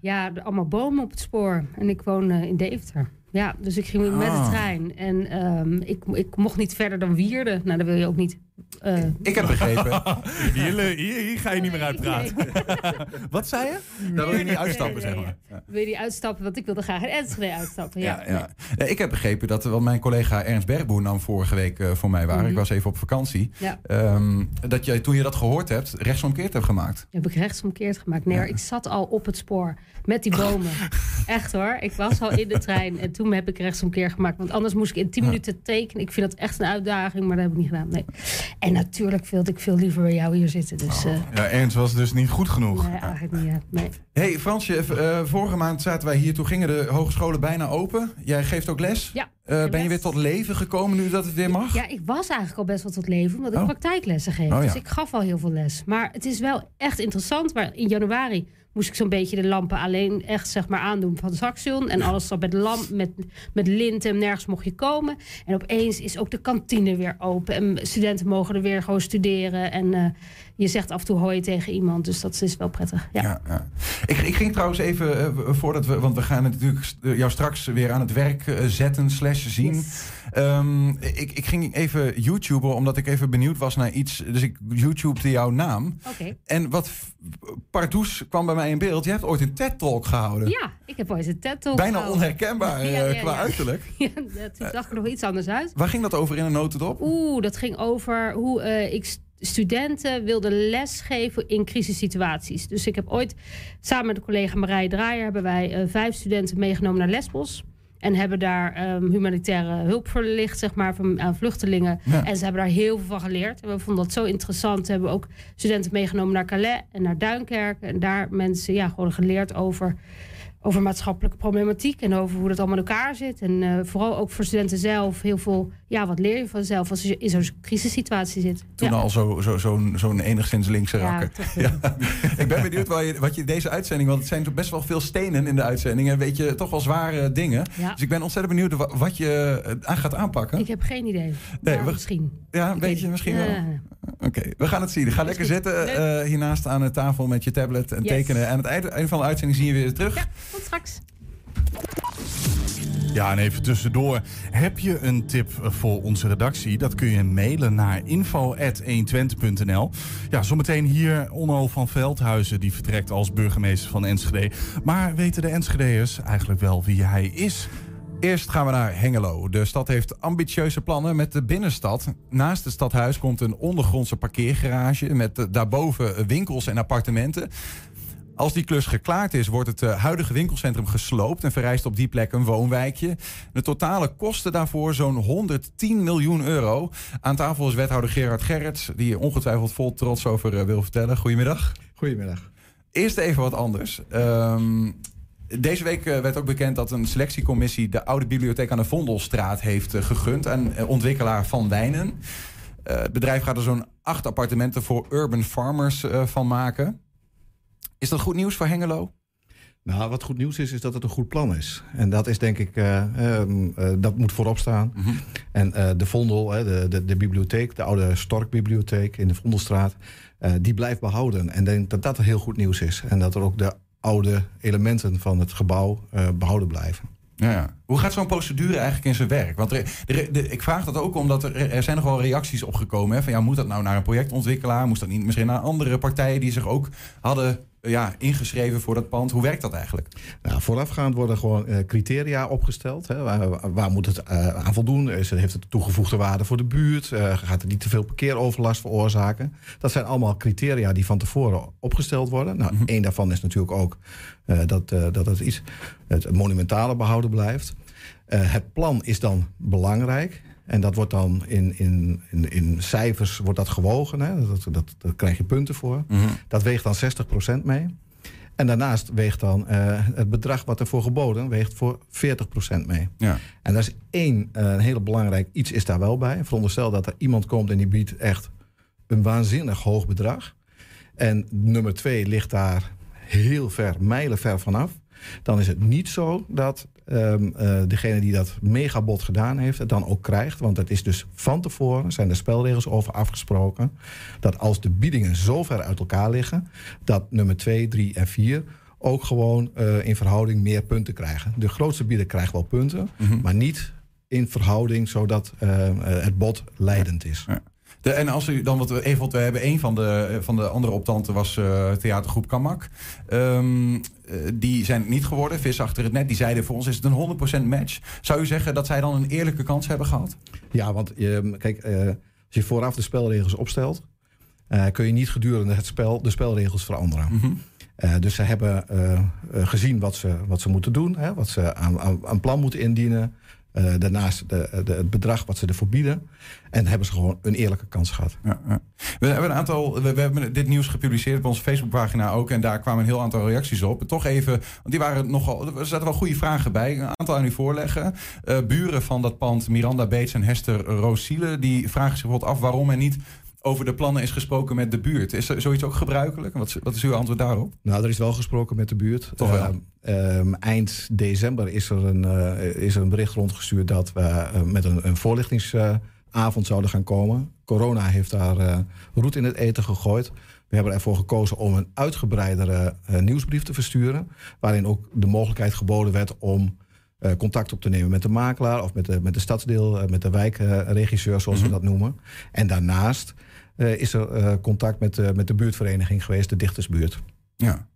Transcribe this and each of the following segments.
Ja, allemaal bomen op het spoor. En ik woon eh, in Deventer. Ja, dus ik ging met de Ah. trein. En ehm, ik, ik mocht niet verder dan Wierden. Nou, dat wil je ook niet. eh, Ik heb begrepen. Hier, hier, hier ga je niet meer uitpraten. Wat zei je? Daar wil je niet uitstappen, zeg maar. Ja. Wil je die uitstappen? Want ik wilde graag in Enschede uitstappen. Ja, Ja, ja. Nee, ik heb begrepen dat want mijn collega Ernst Bergboer nam vorige week eh, voor mij waar. Ik was even op vakantie. Ja. Ehm, dat jij toen je dat gehoord hebt, rechtsomkeerd hebt gemaakt. Heb ik rechtsomkeerd gemaakt. Nee, ik zat al op het spoor met die bomen. Echt hoor. Ik was al in de trein en toen heb ik rechtsomkeerd gemaakt. Want anders moest ik in 10 minuten tekenen. Ik vind dat echt een uitdaging, maar dat heb ik niet gedaan. Nee. En natuurlijk wilde ik veel liever bij jou hier zitten. Dus eh, Ja, Ernst was dus niet goed genoeg. nee, eigenlijk niet. ja. Nee. hey, Fransje, eh, vorige maand zaten wij hier. Toen gingen de hogescholen bijna open. Jij geeft ook les. Ja, Eh, ben je weer tot leven gekomen nu dat het weer mag? Ja, ik was eigenlijk al best wel tot leven, omdat ik Oh. praktijklessen geef. Oh, ja. Dus ik gaf al heel veel les. Maar het is wel echt interessant. Maar in januari moest ik zo'n beetje de lampen alleen echt zeg maar aandoen van Saxion. En alles zat met, lamp, met, met lint en nergens mocht je komen. En opeens is ook de kantine weer open. En studenten mogen er weer gewoon studeren. En eh, je zegt af en toe hoi tegen iemand. Dus dat is wel prettig. Ja. Ja, ja. Ik, ik ging trouwens even, eh, voordat we, want we gaan natuurlijk jou straks weer aan het werk eh, zetten, slash zien. Yes. Ehm, ik, ik ging even YouTuben, omdat ik even benieuwd was naar iets. Dus ik YouTubede jouw naam. Oké. En wat pardoes kwam bij mij in beeld. Je hebt ooit een TED-talk gehouden. Ja, ik heb ooit een TED-talk Bijna gehouden. onherkenbaar eh, Ja, ja, qua uiterlijk. Ja, toen zag er nog iets anders uit. Waar ging dat over in een notendop? Oeh, dat ging over hoe eh, ik st- studenten wilde lesgeven in crisissituaties. Dus ik heb ooit samen met de collega Marije Draaier... hebben wij eh, vijf studenten meegenomen naar Lesbos... En hebben daar ehm, humanitaire hulp verlicht, zeg maar, van, aan vluchtelingen. Ja. En ze hebben daar heel veel van geleerd. En we vonden dat zo interessant. We hebben ook studenten meegenomen naar Calais en naar Duinkerk. En daar mensen ja, gewoon geleerd over, over maatschappelijke problematiek. En over hoe dat allemaal in elkaar zit. En eh, vooral ook voor studenten zelf heel veel... Ja, wat leer je vanzelf als je in zo'n crisissituatie zit. Toen ja. al zo'n zo, zo'n zo'n enigszins linkse Ja, rakker. wel. Ik ben benieuwd wat je, wat je deze uitzending, want het zijn toch best wel veel stenen in de uitzending en weet je, toch wel zware dingen. Ja. Dus ik ben ontzettend benieuwd wa- wat je eh, aan gaat aanpakken. Ik heb geen idee. Nee, Ja, we- misschien. ja, een beetje misschien Ja. wel. Oké, we gaan het zien. Ga lekker zitten eh, hiernaast aan de tafel met je tablet en Yes. tekenen. En aan het einde, einde van de uitzending zien je weer terug. Ja, tot straks. Ja, en even tussendoor. Heb je een tip voor onze redactie? Dat kun je mailen naar info.120.nl. Ja, zometeen hier Onno van Veldhuizen, die vertrekt als burgemeester van Enschede. Maar weten de Enschedeërs eigenlijk wel wie hij is? Eerst gaan we naar Hengelo. De stad heeft ambitieuze plannen met de binnenstad. Naast het stadhuis komt een ondergrondse parkeergarage met eh, daarboven winkels en appartementen. Als die klus geklaard is, wordt het eh, huidige winkelcentrum gesloopt en verrijst op die plek een woonwijkje. De totale kosten daarvoor zo'n 110 miljoen euro. Aan tafel is wethouder Gerard Gerrits, die ongetwijfeld vol trots over eh, wil vertellen. Goedemiddag. Goedemiddag. Eerst even wat anders. Ehm, deze week eh, werd ook bekend dat een selectiecommissie de oude bibliotheek aan de Vondelstraat heeft gegund aan ontwikkelaar Van Wijnen. Het bedrijf gaat er zo'n acht appartementen voor urban farmers van maken. Is dat goed nieuws voor Hengelo? Nou, wat goed nieuws is, is dat het een goed plan is. En dat is denk ik, eh, ehm, eh, dat moet voorop staan. En eh, de Vondel, de, de, de bibliotheek, de oude Storkbibliotheek in de Vondelstraat, die blijft behouden. En denk dat dat heel goed nieuws is. En dat er ook de oude elementen van het gebouw eh, behouden blijven. Ja, ja. Hoe gaat zo'n procedure eigenlijk in zijn werk? Want er, er- de- ik vraag dat ook omdat er, er zijn nog wel reacties opgekomen. Hè, van ja, moet dat nou naar een projectontwikkelaar? Moest dat niet misschien naar andere partijen die zich ook hadden ja, ingeschreven voor dat pand? Hoe werkt dat eigenlijk? Nou, voorafgaand worden gewoon eh, criteria opgesteld. Hè. Waar, waar moet het eh, aan voldoen? Is, heeft het toegevoegde waarde voor de buurt? Eh, gaat het niet te veel parkeeroverlast veroorzaken? Dat zijn allemaal criteria die van tevoren opgesteld worden. Nou, één daarvan is natuurlijk ook dat, dat het iets het monumentale behouden blijft. Het plan is dan belangrijk. En dat wordt dan in, in, in, in cijfers wordt dat gewogen. Hè. Dat, dat, daar krijg je punten voor. Dat weegt dan 60% mee. En daarnaast weegt dan eh, het bedrag wat ervoor geboden weegt voor 40% mee. Ja. En dat is één een hele belangrijk iets is daar wel bij. Veronderstel dat er iemand komt en die biedt echt een waanzinnig hoog bedrag. En nummer twee ligt daar heel ver, mijlenver vanaf. Dan is het niet zo dat ehm, eh, degene die dat megabod gedaan heeft, het dan ook krijgt. Want het is dus van tevoren, zijn er spelregels over afgesproken. Dat als de biedingen zo ver uit elkaar liggen, dat nummer twee, drie en vier ook gewoon eh, in verhouding meer punten krijgen. De grootste bieder krijgt wel punten, Mhm. maar niet in verhouding zodat eh, eh, het bod leidend is. Ja. De, en als u dan wat we even, we hebben een van de, eh, van de andere optanten was eh, theatergroep Kamak. Ehm, eh, die zijn het niet geworden, vis achter het net. Die zeiden voor ons is het een 100% match. Zou u zeggen dat zij dan een eerlijke kans hebben gehad? Ja, want je, kijk, als je vooraf de spelregels opstelt, kun je niet gedurende het spel de spelregels veranderen. Mhm. Dus ze hebben gezien wat ze, wat ze moeten doen, hè, wat ze aan, aan, aan plan moeten indienen. Eh, daarnaast de, de, het bedrag wat ze ervoor bieden. En hebben ze gewoon een eerlijke kans gehad. Ja, ja. We hebben een aantal. We, hebben dit nieuws gepubliceerd op onze Facebookpagina ook. En daar kwamen een heel aantal reacties op. Toch even, want die waren nogal. Er zaten wel goede vragen bij. Een aantal aan u voorleggen. Eh, buren van dat pand, Miranda Beets en Hester Roosiele, die vragen zich bijvoorbeeld af waarom er niet over de plannen is gesproken met de buurt. Is er zoiets ook gebruikelijk? Wat, is- wat is uw antwoord daarop? Nou, er is wel gesproken met de buurt. Toch wel? Eh, ehm, eind december is er, een, eh, is er een bericht rondgestuurd dat we eh, met een, een voorlichtingsavond zouden gaan komen. Corona heeft daar eh roet in het eten gegooid. We hebben ervoor gekozen om een uitgebreidere nieuwsbrief te versturen. Waarin ook de mogelijkheid geboden werd om contact op te nemen met de makelaar of met de, met de stadsdeel, met de wijkregisseur, zoals Mhm. we dat noemen. En daarnaast is er eh, contact met, de met de buurtvereniging geweest, de Dichtersbuurt. Ja.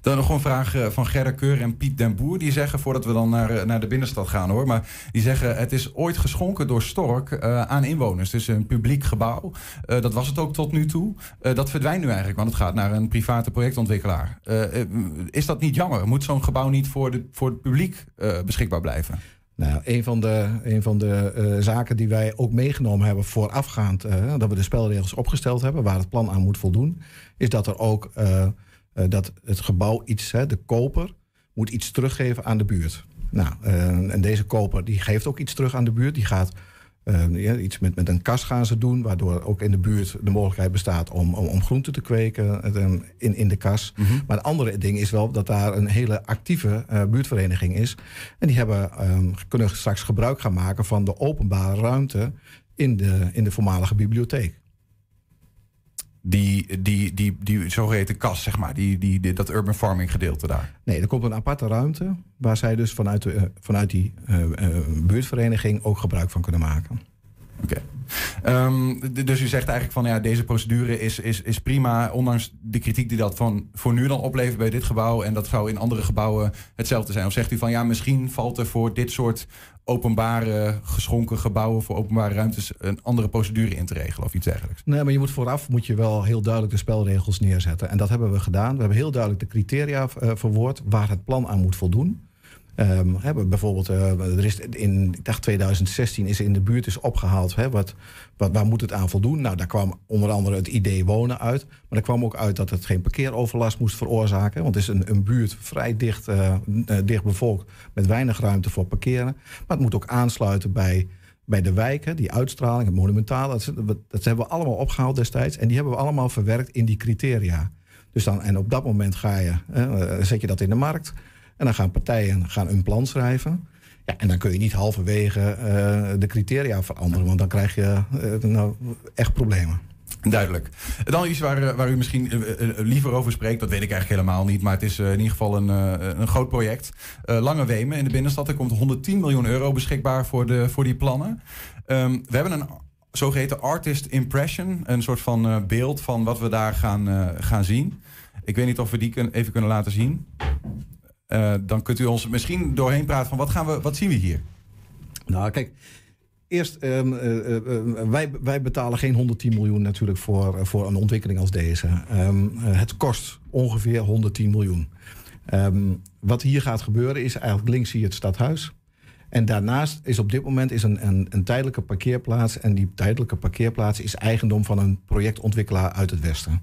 Dan nog een vraag eh, van Gerda Keur en Piet den Boer. Die zeggen, voordat we dan naar, eh, naar de binnenstad gaan hoor. Maar die zeggen, het is ooit geschonken door Stork eh, aan inwoners. Dus een publiek gebouw. Eh, dat was het ook tot nu toe. Eh, dat verdwijnt nu eigenlijk, want het gaat naar een private projectontwikkelaar. Eh, eh, is dat niet jammer? Moet zo'n gebouw niet voor, de, voor het publiek eh, beschikbaar blijven? Nou, een van de, een van de eh, zaken die wij ook meegenomen hebben voorafgaand, eh, dat we de spelregels opgesteld hebben, waar het plan aan moet voldoen, is dat er ook eh, dat het gebouw iets, de koper, moet iets teruggeven aan de buurt. Nou, en deze koper die geeft ook iets terug aan de buurt. Die gaat ja, iets met, met een kas gaan ze doen, waardoor ook in de buurt de mogelijkheid bestaat om, om, om groenten te kweken eh, in, in de kas. Maar het andere ding is wel dat daar een hele actieve eh, buurtvereniging is. En die hebben, ehm, kunnen straks gebruik gaan maken van de openbare ruimte in de, in de voormalige bibliotheek. Die, die, die, die zogeheten kas, zeg maar. Die, die, die- dat urban farming gedeelte daar. Nee, er komt een aparte ruimte waar zij dus vanuit, de, eh, vanuit die eh, eh, buurtvereniging ook gebruik van kunnen maken. Oké. Ehm, dus u zegt eigenlijk van ja, deze procedure is, is, is prima, ondanks de kritiek die dat van voor nu dan oplevert bij dit gebouw en dat zou in andere gebouwen hetzelfde zijn. Of zegt u van ja, misschien valt er voor dit soort openbare geschonken gebouwen voor openbare ruimtes een andere procedure in te regelen of iets dergelijks. Nee, maar je moet vooraf moet je wel heel duidelijk de spelregels neerzetten. En dat hebben we gedaan. We hebben heel duidelijk de criteria eh, verwoord waar het plan aan moet voldoen. Ehm, hebben bijvoorbeeld, eh, is in ik dacht 2016 is in de buurt is opgehaald. Hè, wat, wat, waar moet het aan voldoen? Nou, daar kwam onder andere het idee wonen uit. Maar er kwam ook uit dat het geen parkeeroverlast moest veroorzaken. Want het is een, een buurt vrij dicht, dicht bevolkt met weinig ruimte voor parkeren. Maar het moet ook aansluiten bij bij de wijken, die uitstraling, het monumentale, dat, dat hebben we allemaal opgehaald destijds. En die hebben we allemaal verwerkt in die criteria. Dus dan, en op dat moment ga je, zet je dat in de markt. En dan gaan partijen gaan een plan schrijven. Ja, en dan kun je niet halverwege eh, de criteria veranderen, want dan krijg je eh, nou, echt problemen. Duidelijk. Dan iets waar, eh, waar u misschien liever over spreekt, dat weet ik eigenlijk helemaal niet. Maar het is in ieder geval een, een groot project. Eh, Lange Wemen in de binnenstad. Er komt 110 miljoen euro beschikbaar voor, de, voor die plannen. Ehm, we hebben een zogeheten artist impression. Een soort van beeld van wat we daar gaan, gaan zien. Ik weet niet of we die even kunnen laten zien. Eh, dan kunt u ons misschien doorheen praten van wat, gaan we, wat zien we hier? Nou, kijk. Eerst, ehm, eh, eh, wij, wij betalen geen 110 miljoen natuurlijk voor, voor een ontwikkeling als deze. Ehm, eh, het kost ongeveer 110 miljoen. Ehm, wat hier gaat gebeuren is eigenlijk links zie je het stadhuis. En daarnaast is op dit moment is een, een tijdelijke parkeerplaats. En die tijdelijke parkeerplaats is eigendom van een projectontwikkelaar uit het Westen.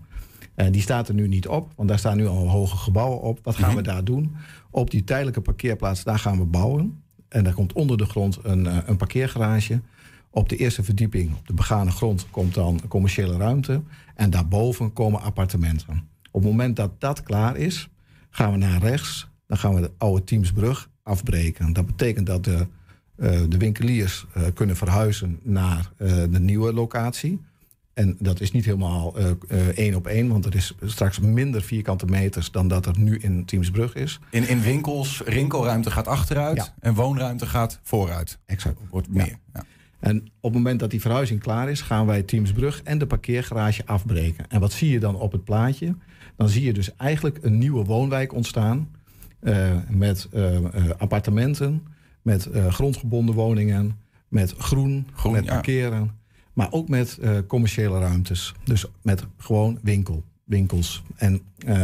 En die staat er nu niet op, want daar staan nu al hoge gebouwen op. Wat gaan we daar doen? Op die tijdelijke parkeerplaats, daar gaan we bouwen. En daar komt onder de grond een, eh, een parkeergarage. Op de eerste verdieping, op de begane grond, komt dan commerciële ruimte. En daarboven komen appartementen. Op het moment dat dat klaar is, gaan we naar rechts. Dan gaan we de oude Teamsbrug afbreken. Dat betekent dat de, eh, de winkeliers eh, kunnen verhuizen naar eh, de nieuwe locatie. En dat is niet helemaal eh, eh, één op één, want er is straks minder vierkante meters dan dat er nu in Teamsbrug is. In, in winkels, rinkelruimte gaat achteruit Ja. en woonruimte gaat vooruit. Exact. Wordt meer. Ja. En op het moment dat die verhuizing klaar is, gaan wij Teamsbrug en de parkeergarage afbreken. En wat zie je dan op het plaatje? Dan zie je dus eigenlijk een nieuwe woonwijk ontstaan. eh, met appartementen, met grondgebonden woningen, met groen, Groen, met parkeren. Maar ook met eh, commerciële ruimtes. Dus met gewoon winkel, winkels. En eh,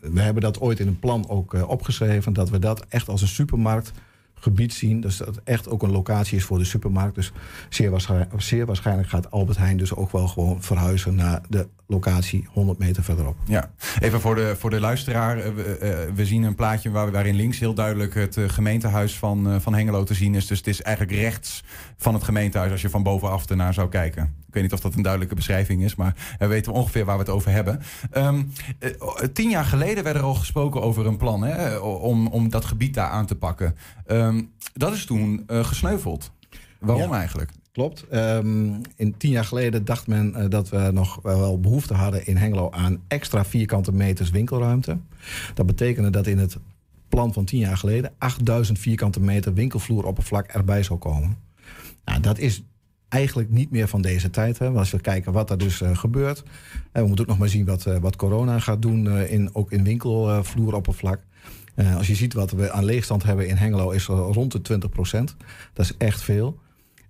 we hebben dat ooit in een plan ook eh, opgeschreven. Dat we dat echt als een supermarktgebied zien. Dus dat het echt ook een locatie is voor de supermarkt. Dus zeer waarschijnlijk gaat Albert Heijn dus ook wel gewoon verhuizen naar de locatie 100 meter verderop. Ja, even voor de, voor de luisteraar. eh, We, eh, we zien een plaatje waar, waarin links heel duidelijk het eh, gemeentehuis van, van Hengelo te zien is. Dus het is eigenlijk rechts van het gemeentehuis als je van bovenaf ernaar zou kijken. Ik weet niet of dat een duidelijke beschrijving is, maar we weten ongeveer waar we het over hebben. Ehm, eh, tien jaar geleden werd er al gesproken over een plan hè, om, om dat gebied daar aan te pakken. Ehm, dat is toen gesneuveld. Waarom Ja. eigenlijk? Klopt. Ehm, in tien jaar geleden dacht men eh, dat we nog wel behoefte hadden in Hengelo aan extra vierkante meters winkelruimte. Dat betekende dat in het plan van tien jaar geleden 8000 vierkante meter winkelvloeroppervlak erbij zou komen. Nou, dat is eigenlijk niet meer van deze tijd. Hè. Als we kijken wat er dus eh, gebeurt. We moeten ook nog maar zien wat, eh, wat corona gaat doen, in, ook in winkelvloeroppervlak. Als je ziet wat we aan leegstand hebben in Hengelo, is rond de 20% Dat is echt veel.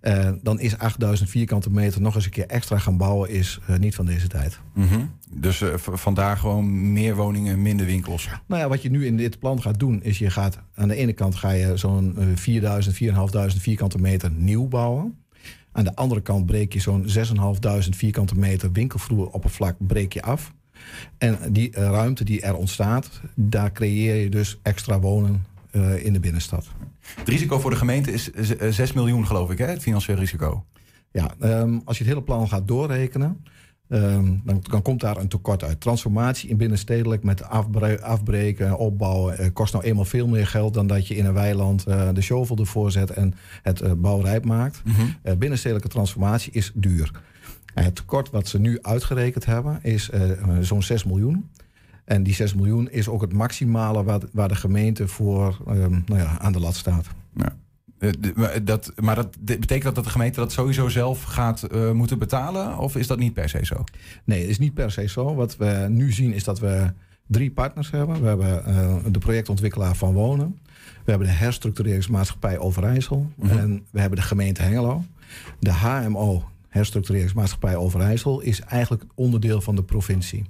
Eh, dan is 8000 vierkante meter nog eens een keer extra gaan bouwen, is eh, niet van deze tijd. Mhm. Dus v- vandaar gewoon meer woningen, minder winkels. Nou ja, wat je nu in dit plan gaat doen, is je gaat aan de ene kant ga je zo'n eh, 4000, 4500 vierkante meter nieuw bouwen. Aan de andere kant breek je zo'n 6500 vierkante meter winkelvloeroppervlak breek je af. En die ruimte die er ontstaat, daar creëer je dus extra wonen in de binnenstad. Het risico voor de gemeente is z- eh, 6 miljoen, geloof ik, hè? het financieel risico. Ja, ehm, als je het hele plan gaat doorrekenen, ehm, dan, dan komt daar een tekort uit. Transformatie in binnenstedelijk met afbre- afbreken, opbouwen, eh, kost nou eenmaal veel meer geld dan dat je in een weiland eh, de shovel ervoor zet en het bouwrijp maakt. Eh, binnenstedelijke transformatie is duur. Het tekort wat ze nu uitgerekend hebben is zo'n 6 miljoen. En die 6 miljoen is ook het maximale wat, waar de gemeente voor ehm, nou ja, aan de lat staat. Ja. Eh, dat, maar dat betekent dat de gemeente dat sowieso zelf gaat eh, moeten betalen? Of is dat niet per se zo? Nee, het is niet per se zo. Wat we nu zien is dat we drie partners hebben. We hebben eh, de projectontwikkelaar van Wonen. We hebben de herstructureringsmaatschappij Overijssel. Mhm. En we hebben de gemeente Hengelo. De HMO, herstructureringsmaatschappij Overijssel, is eigenlijk onderdeel van de provincie.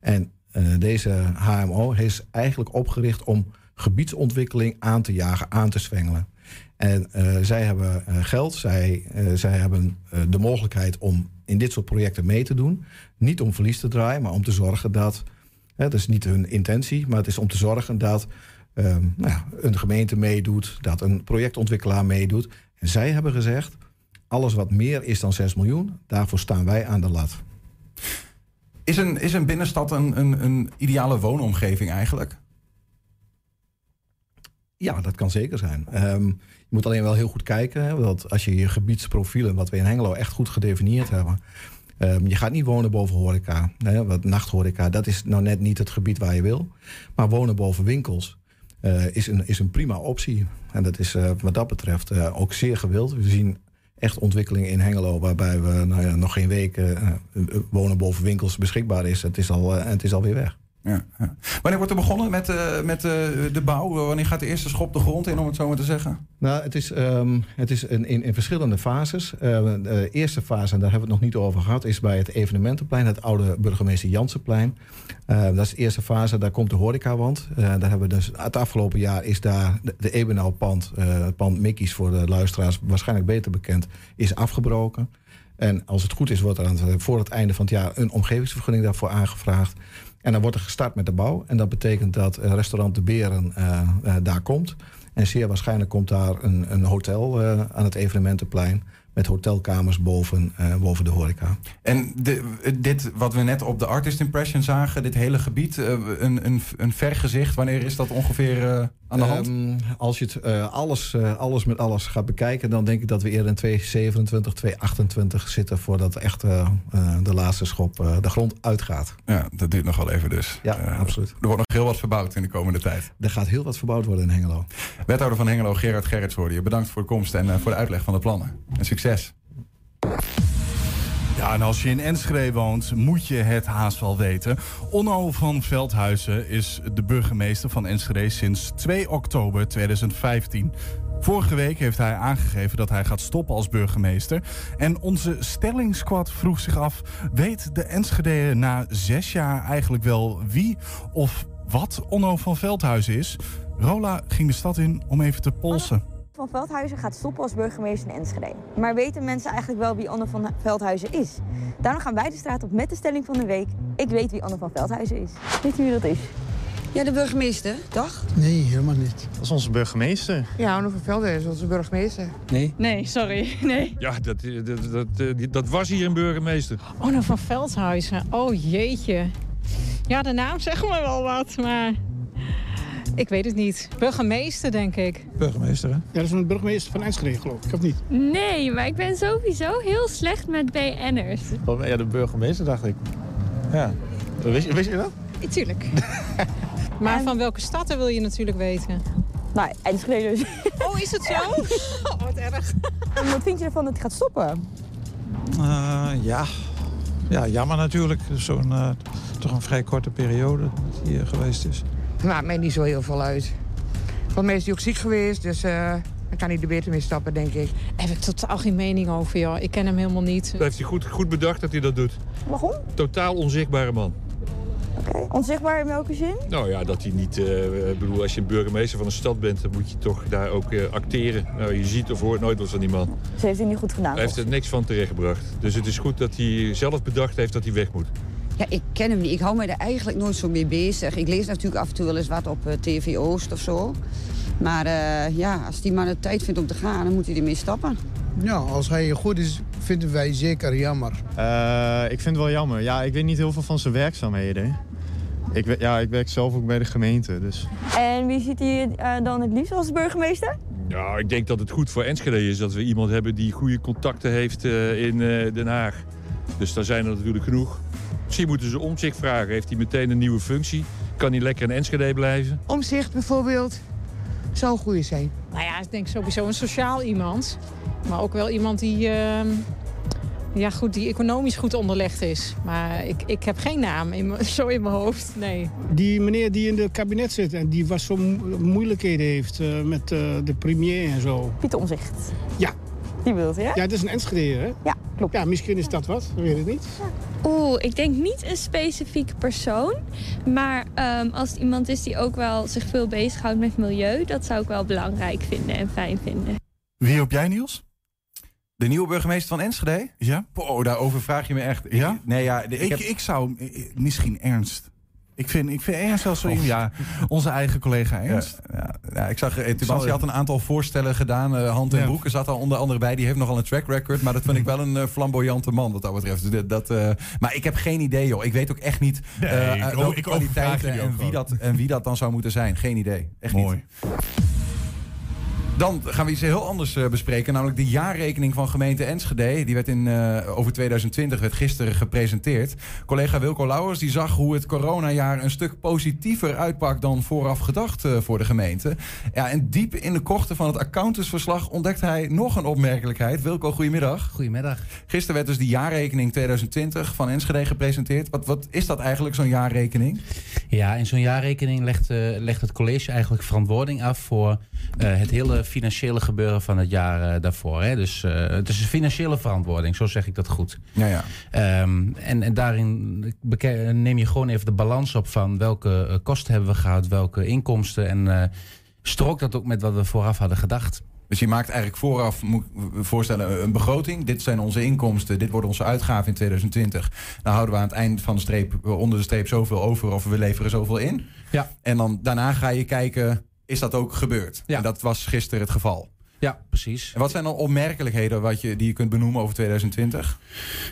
En deze HMO is eigenlijk opgericht om gebiedsontwikkeling aan te jagen, aan te zwengelen. En eh, zij hebben eh, geld, zij, eh, zij hebben eh, de mogelijkheid om in dit soort projecten mee te doen. Niet om verlies te draaien, maar om te zorgen dat. Hè, dat is niet hun intentie, maar het is om te zorgen dat ehm, nou ja, een gemeente meedoet, dat een projectontwikkelaar meedoet. En zij hebben gezegd: alles wat meer is dan 6 miljoen, daarvoor staan wij aan de lat. Is een, is een binnenstad een, een, een ideale woonomgeving eigenlijk? Ja, dat kan zeker zijn. Ehm, je moet alleen wel heel goed kijken. Hè, want als je je gebiedsprofielen, wat we in Hengelo echt goed gedefinieerd hebben. ehm, je gaat niet wonen boven horeca. Hè, wat nachthoreca, dat is nou net niet het gebied waar je wil. Maar wonen boven winkels eh, is, een, is een prima optie. En dat is eh, wat dat betreft eh, ook zeer gewild. We zien echt ontwikkelingen in Hengelo waarbij we nou ja, nog geen week eh, eh, wonen boven winkels beschikbaar is. Het is, al, eh, het is alweer weg. Ja. Wanneer wordt er begonnen met, eh, met eh, de bouw? Wanneer gaat de eerste schop de grond in, om het zo maar te zeggen? Nou, het is, ehm, het is in, in, verschillende fases. Eh, de eerste fase, en daar hebben we het nog niet over gehad, is bij het evenementenplein, het oude burgemeester Jansenplein. Dat is de eerste fase, daar komt de horecawand. Daar hebben we dus, het afgelopen jaar is daar de, de Ebenau-pand, het pand Mickey's voor de luisteraars waarschijnlijk beter bekend, is afgebroken. En als het goed is, wordt er aan voor het einde van het jaar een omgevingsvergunning daarvoor aangevraagd. En dan wordt er gestart met de bouw. En dat betekent dat eh, restaurant De Beren eh, eh, daar komt. En zeer waarschijnlijk komt daar een, een hotel aan het evenementenplein. Met hotelkamers boven, eh, boven de horeca. En de, dit, wat we net op de Artist Impression zagen, dit hele gebied, eh, een, een, een vergezicht, wanneer is dat ongeveer eh, aan de hand? Ehm, als je het alles, alles met alles gaat bekijken, dan denk ik dat we eerder in 2027, 2028 zitten voordat echt de laatste schop de grond uitgaat. Ja, dat duurt nog wel even dus. Ja, absoluut. Er wordt nog heel wat verbouwd in de komende tijd. Er gaat heel wat verbouwd worden in Hengelo. Wethouder van Hengelo, Gerard Gerrits, hoorde je. Bedankt voor de komst en voor de uitleg van de plannen. En succes. Ja, en als je in Enschede woont, moet je het haast wel weten. Onno van Veldhuizen is de burgemeester van Enschede sinds 2 oktober 2015. Vorige week heeft hij aangegeven dat hij gaat stoppen als burgemeester. En onze stellingsquad vroeg zich af... weet de Enschede na zes jaar eigenlijk wel wie of wat Onno van Veldhuizen is? Rola ging de stad in om even te polsen. Van Veldhuizen gaat stoppen als burgemeester in Enschede. Maar weten mensen eigenlijk wel wie Anne van Veldhuizen is? Daarom gaan wij de straat op met de stelling van de week. Ik weet wie Anne van Veldhuizen is. Weet u wie dat is? Ja, de burgemeester, toch? Nee, helemaal niet. Dat is onze burgemeester. Ja, Onno van Veldhuizen is onze burgemeester. Nee. Nee, sorry. Nee. Ja, dat, dat, dat, dat, dat was hier een burgemeester. Nou van Veldhuizen. Oh jeetje. Ja, de naam zegt me wel wat, maar ik weet het niet. Burgemeester, denk ik. Burgemeester, hè? Ja, dat is een burgemeester van Enschede, geloof ik, of niet? Nee, maar ik ben sowieso heel slecht met BN'ers. Ja, de burgemeester, dacht ik. Ja. Wist, je- wist je dat? Tuurlijk. maar van welke stad wil je natuurlijk weten? Nou, Enschede dus. Oh, is het zo? Oh, wat erg. En wat vind je ervan dat hij gaat stoppen? Eh, ja. Ja, jammer natuurlijk. Zo'n eh, toch een vrij korte periode dat hij hier geweest is. Maakt mij niet zo heel veel uit. Want mij is hij ook ziek geweest, dus eh, dan kan hij er beter mee stappen, denk ik. Daar heb ik totaal geen mening over, joh. Ik ken hem helemaal niet. Dat heeft hij goed, goed bedacht dat hij dat doet. Waarom? Totaal onzichtbare man. Onzichtbaar in welke zin? Nou ja, dat hij niet... eh, ik bedoel, als je een burgemeester van een stad bent... dan moet je toch daar ook eh, acteren. Nou, je ziet of hoort nooit wat van die man. Ze heeft hij niet goed gedaan. Hij heeft er niks van terechtgebracht. Dus het is goed dat hij zelf bedacht heeft dat hij weg moet. Ja, ik ken hem niet. Ik hou me er eigenlijk nooit zo mee bezig. Ik lees natuurlijk af en toe wel eens wat op eh, TV Oost of zo. Maar eh, ja, als die man de tijd vindt om te gaan, dan moet hij ermee stappen. Ja, als hij goed is, vinden wij zeker jammer. Eh, ik vind het wel jammer. Ja, ik weet niet heel veel van zijn werkzaamheden. Ik, ja, ik werk zelf ook bij de gemeente, dus... En wie ziet hij eh, dan het liefst als burgemeester? Ja, ik denk dat het goed voor Enschede is dat we iemand hebben die goede contacten heeft eh, in eh, Den Haag. Dus daar zijn er natuurlijk genoeg. Misschien moeten ze om zich vragen. Heeft hij meteen een nieuwe functie? Kan hij lekker in Enschede blijven? Omzicht bijvoorbeeld zou een goede zijn. Nou ja, ik denk sowieso een sociaal iemand. Maar ook wel iemand die, ehm, ja, goed, die economisch goed onderlegd is. Maar ik, ik heb geen naam in zo in mijn hoofd, nee. Die meneer die in het kabinet zit en die wat zo mo- moeilijkheden heeft eh, met eh, de premier en zo. Pieter Omzicht. Ja. Die bedoelt, ja? Ja, het is een Enschede, hè? Ja, klopt. Ja, misschien is dat wat, weet ik niet. Oeh, ik denk niet een specifieke persoon. Maar ehm, als het iemand is die ook wel zich veel bezighoudt met milieu... dat zou ik wel belangrijk vinden en fijn vinden. Wie op jij, Niels? De nieuwe burgemeester van Enschede? Ja? Oh, daarover vraag je me echt. Ja? Nee, ja, Ik, ik, heb, ik zou... eh, Misschien Ernst. Ik vind, ik vind Ernst wel zo... Ja, onze eigen collega Ernst. ja, ja, ik zag, eh, Tubantia Zal- had een aantal voorstellen gedaan. eh, Hand en Ja. Broeken zat er onder andere bij. Die heeft nogal een track record. Maar dat vind ik wel een eh, flamboyante man wat dat betreft. Dus dat, eh, maar ik heb geen idee, joh. Ik weet ook echt niet Nee, eh, ik eh, ik kwaliteiten en wie, dat, en wie dat dan zou moeten zijn. Geen idee. Echt niet. Dan gaan we iets heel anders eh, bespreken, namelijk de jaarrekening van gemeente Enschede. Die werd in, eh, over 2020 werd gisteren gepresenteerd. Collega Wilco Lauwers die zag hoe het coronajaar een stuk positiever uitpakt dan vooraf gedacht eh, voor de gemeente. Ja, en diep in de krochten van het accountantsverslag ontdekt hij nog een opmerkelijkheid. Wilco, goedemiddag. Goedemiddag. Gisteren werd dus de jaarrekening 2020 van Enschede gepresenteerd. Wat, wat is dat eigenlijk, zo'n jaarrekening? Ja, in zo'n jaarrekening legt, legt het college eigenlijk verantwoording af voor het hele financiële gebeuren van het jaar eh, daarvoor. Hè. Dus eh, het is een financiële verantwoording, zo zeg ik dat goed. Ja, ja. Ehm, en, en daarin neem je gewoon even de balans op van welke eh, kosten hebben we gehad, welke inkomsten. En strook dat ook met wat we vooraf hadden gedacht. Dus je maakt eigenlijk vooraf, moet voorstellen, een begroting. Dit zijn onze inkomsten, dit worden onze uitgaven in 2020. Dan houden we aan het eind van de streep, onder de streep, zoveel over of we leveren zoveel in. Ja. En dan daarna ga je kijken, is dat ook gebeurd? Ja. En dat was gisteren het geval. Ja, precies. En wat zijn dan opmerkelijkheden wat je, die je kunt benoemen over 2020?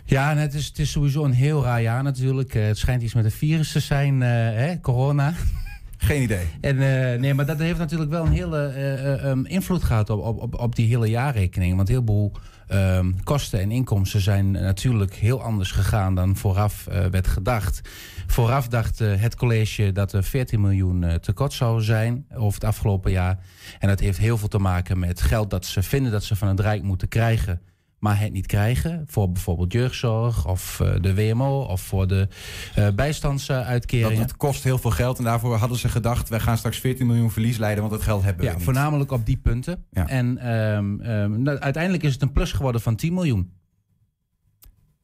Ja, en het is, het is sowieso een heel raar jaar natuurlijk. Eh, het schijnt iets met een virus te zijn, eh, hè, corona. Geen idee. En, eh, nee, maar dat heeft natuurlijk wel een hele eh, eh, um, invloed gehad op, op, op, op die hele jaarrekening. Want heel veel ehm, kosten en inkomsten zijn natuurlijk heel anders gegaan dan vooraf werd gedacht. Vooraf dacht eh, het college dat er 14 miljoen eh, tekort zou zijn over het afgelopen jaar. En dat heeft heel veel te maken met geld dat ze vinden dat ze van het Rijk moeten krijgen maar het niet krijgen. Voor bijvoorbeeld jeugdzorg of eh, de WMO of voor de Dat bijstandsuitkeringen. het kost heel veel geld en daarvoor hadden ze gedacht... wij gaan straks 14 miljoen verlies leiden, want dat geld hebben we Ja, niet. voornamelijk op die punten. Ja. En ehm, ehm, nou, uiteindelijk is het een plus geworden van 10 miljoen.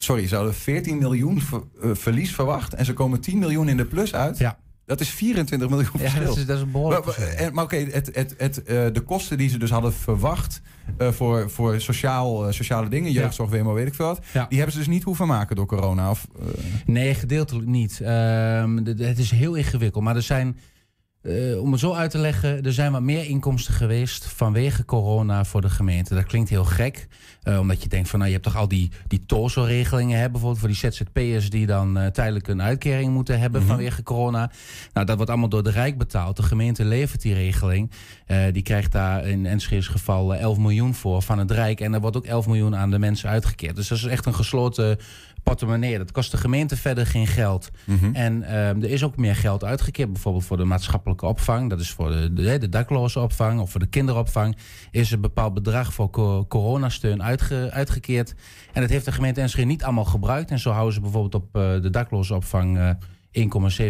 Sorry, ze hadden 14 miljoen ver- eh, verlies verwacht... en ze komen 10 miljoen in de plus uit. Ja. Dat is 24 miljoen Ja, verschil. dat is, dat is een behoorlijk Maar, maar, oké, het, het, het, eh, de kosten die ze dus hadden verwacht eh, voor, voor sociaal, sociale dingen, jeugdzorg, WMO, weet ik veel wat, Ja. die hebben ze dus niet hoeven maken door corona. Of, Nee, gedeeltelijk niet. Ehm, het is heel ingewikkeld. Maar er zijn, eh, om het zo uit te leggen, er zijn wat meer inkomsten geweest vanwege corona voor de gemeente. Dat klinkt heel gek. eh, omdat je denkt van, nou, je hebt toch al die, die TOZO-regelingen, hè, bijvoorbeeld voor die ZZP'ers die dan eh, tijdelijk een uitkering moeten hebben Mhm. vanwege corona. Nou, dat wordt allemaal door de Rijk betaald. De gemeente levert die regeling. Die krijgt daar in Enschede's geval eh, 11 miljoen voor van het Rijk. En er wordt ook 11 miljoen aan de mensen uitgekeerd. Dus dat is echt een gesloten portemonnee. Dat kost de gemeente verder geen geld. mhm. En ehm, er is ook meer geld uitgekeerd, bijvoorbeeld voor de maatschappelijke opvang. Dat is voor de, de, de dakloze opvang of voor de kinderopvang. Is een bepaald bedrag voor co- coronasteun uitge, uitgekeerd. En dat heeft de gemeente Enschede niet allemaal gebruikt. En zo houden ze bijvoorbeeld op eh, de dakloze opvang eh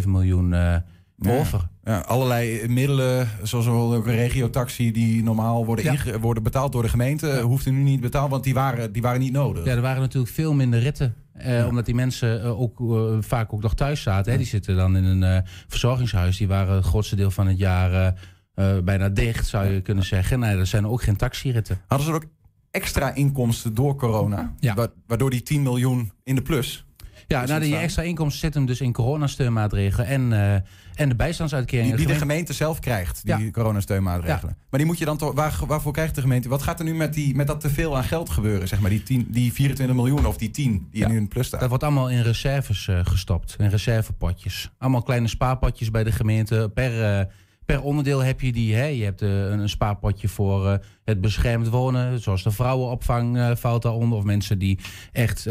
1,7 miljoen eh, Ja. over. Ja, allerlei middelen, zoals ook een regiotaxi die normaal worden, Ja. worden betaald door de gemeente, hoefde nu niet betaald, want die waren, die waren niet nodig. Ja, er waren natuurlijk veel minder ritten. Eh, Omdat die mensen eh, ook eh, vaak ook nog thuis zaten. Hè. Die zitten dan in een verzorgingshuis. Die waren het grootste deel van het jaar bijna dicht, zou je kunnen zeggen. Nee, er zijn ook geen taxiritten. Hadden ze er ook extra inkomsten door corona, Ja. wa- waardoor die 10 miljoen in de plus. Ja, nou, die extra inkomsten zitten hem dus in coronasteunmaatregelen en, en de bijstandsuitkeringen. Die, die de Gemeente- gemeente zelf krijgt, die Ja. coronasteunmaatregelen. Maar die moet je dan toch, waar, waarvoor krijgt de gemeente? Wat gaat er nu met, die, met dat teveel aan geld gebeuren? Zeg maar die, 10, die 24 miljoen of die 10 die Ja. nu in plus staat. Dat wordt allemaal in reserves eh, gestopt, in reservepotjes. Allemaal kleine spaarpotjes bij de gemeente. Per, eh, per onderdeel heb je die. Hè? Je hebt eh, een, een spaarpotje voor eh, het beschermd wonen, zoals de vrouwenopvang valt daaronder. Of mensen die echt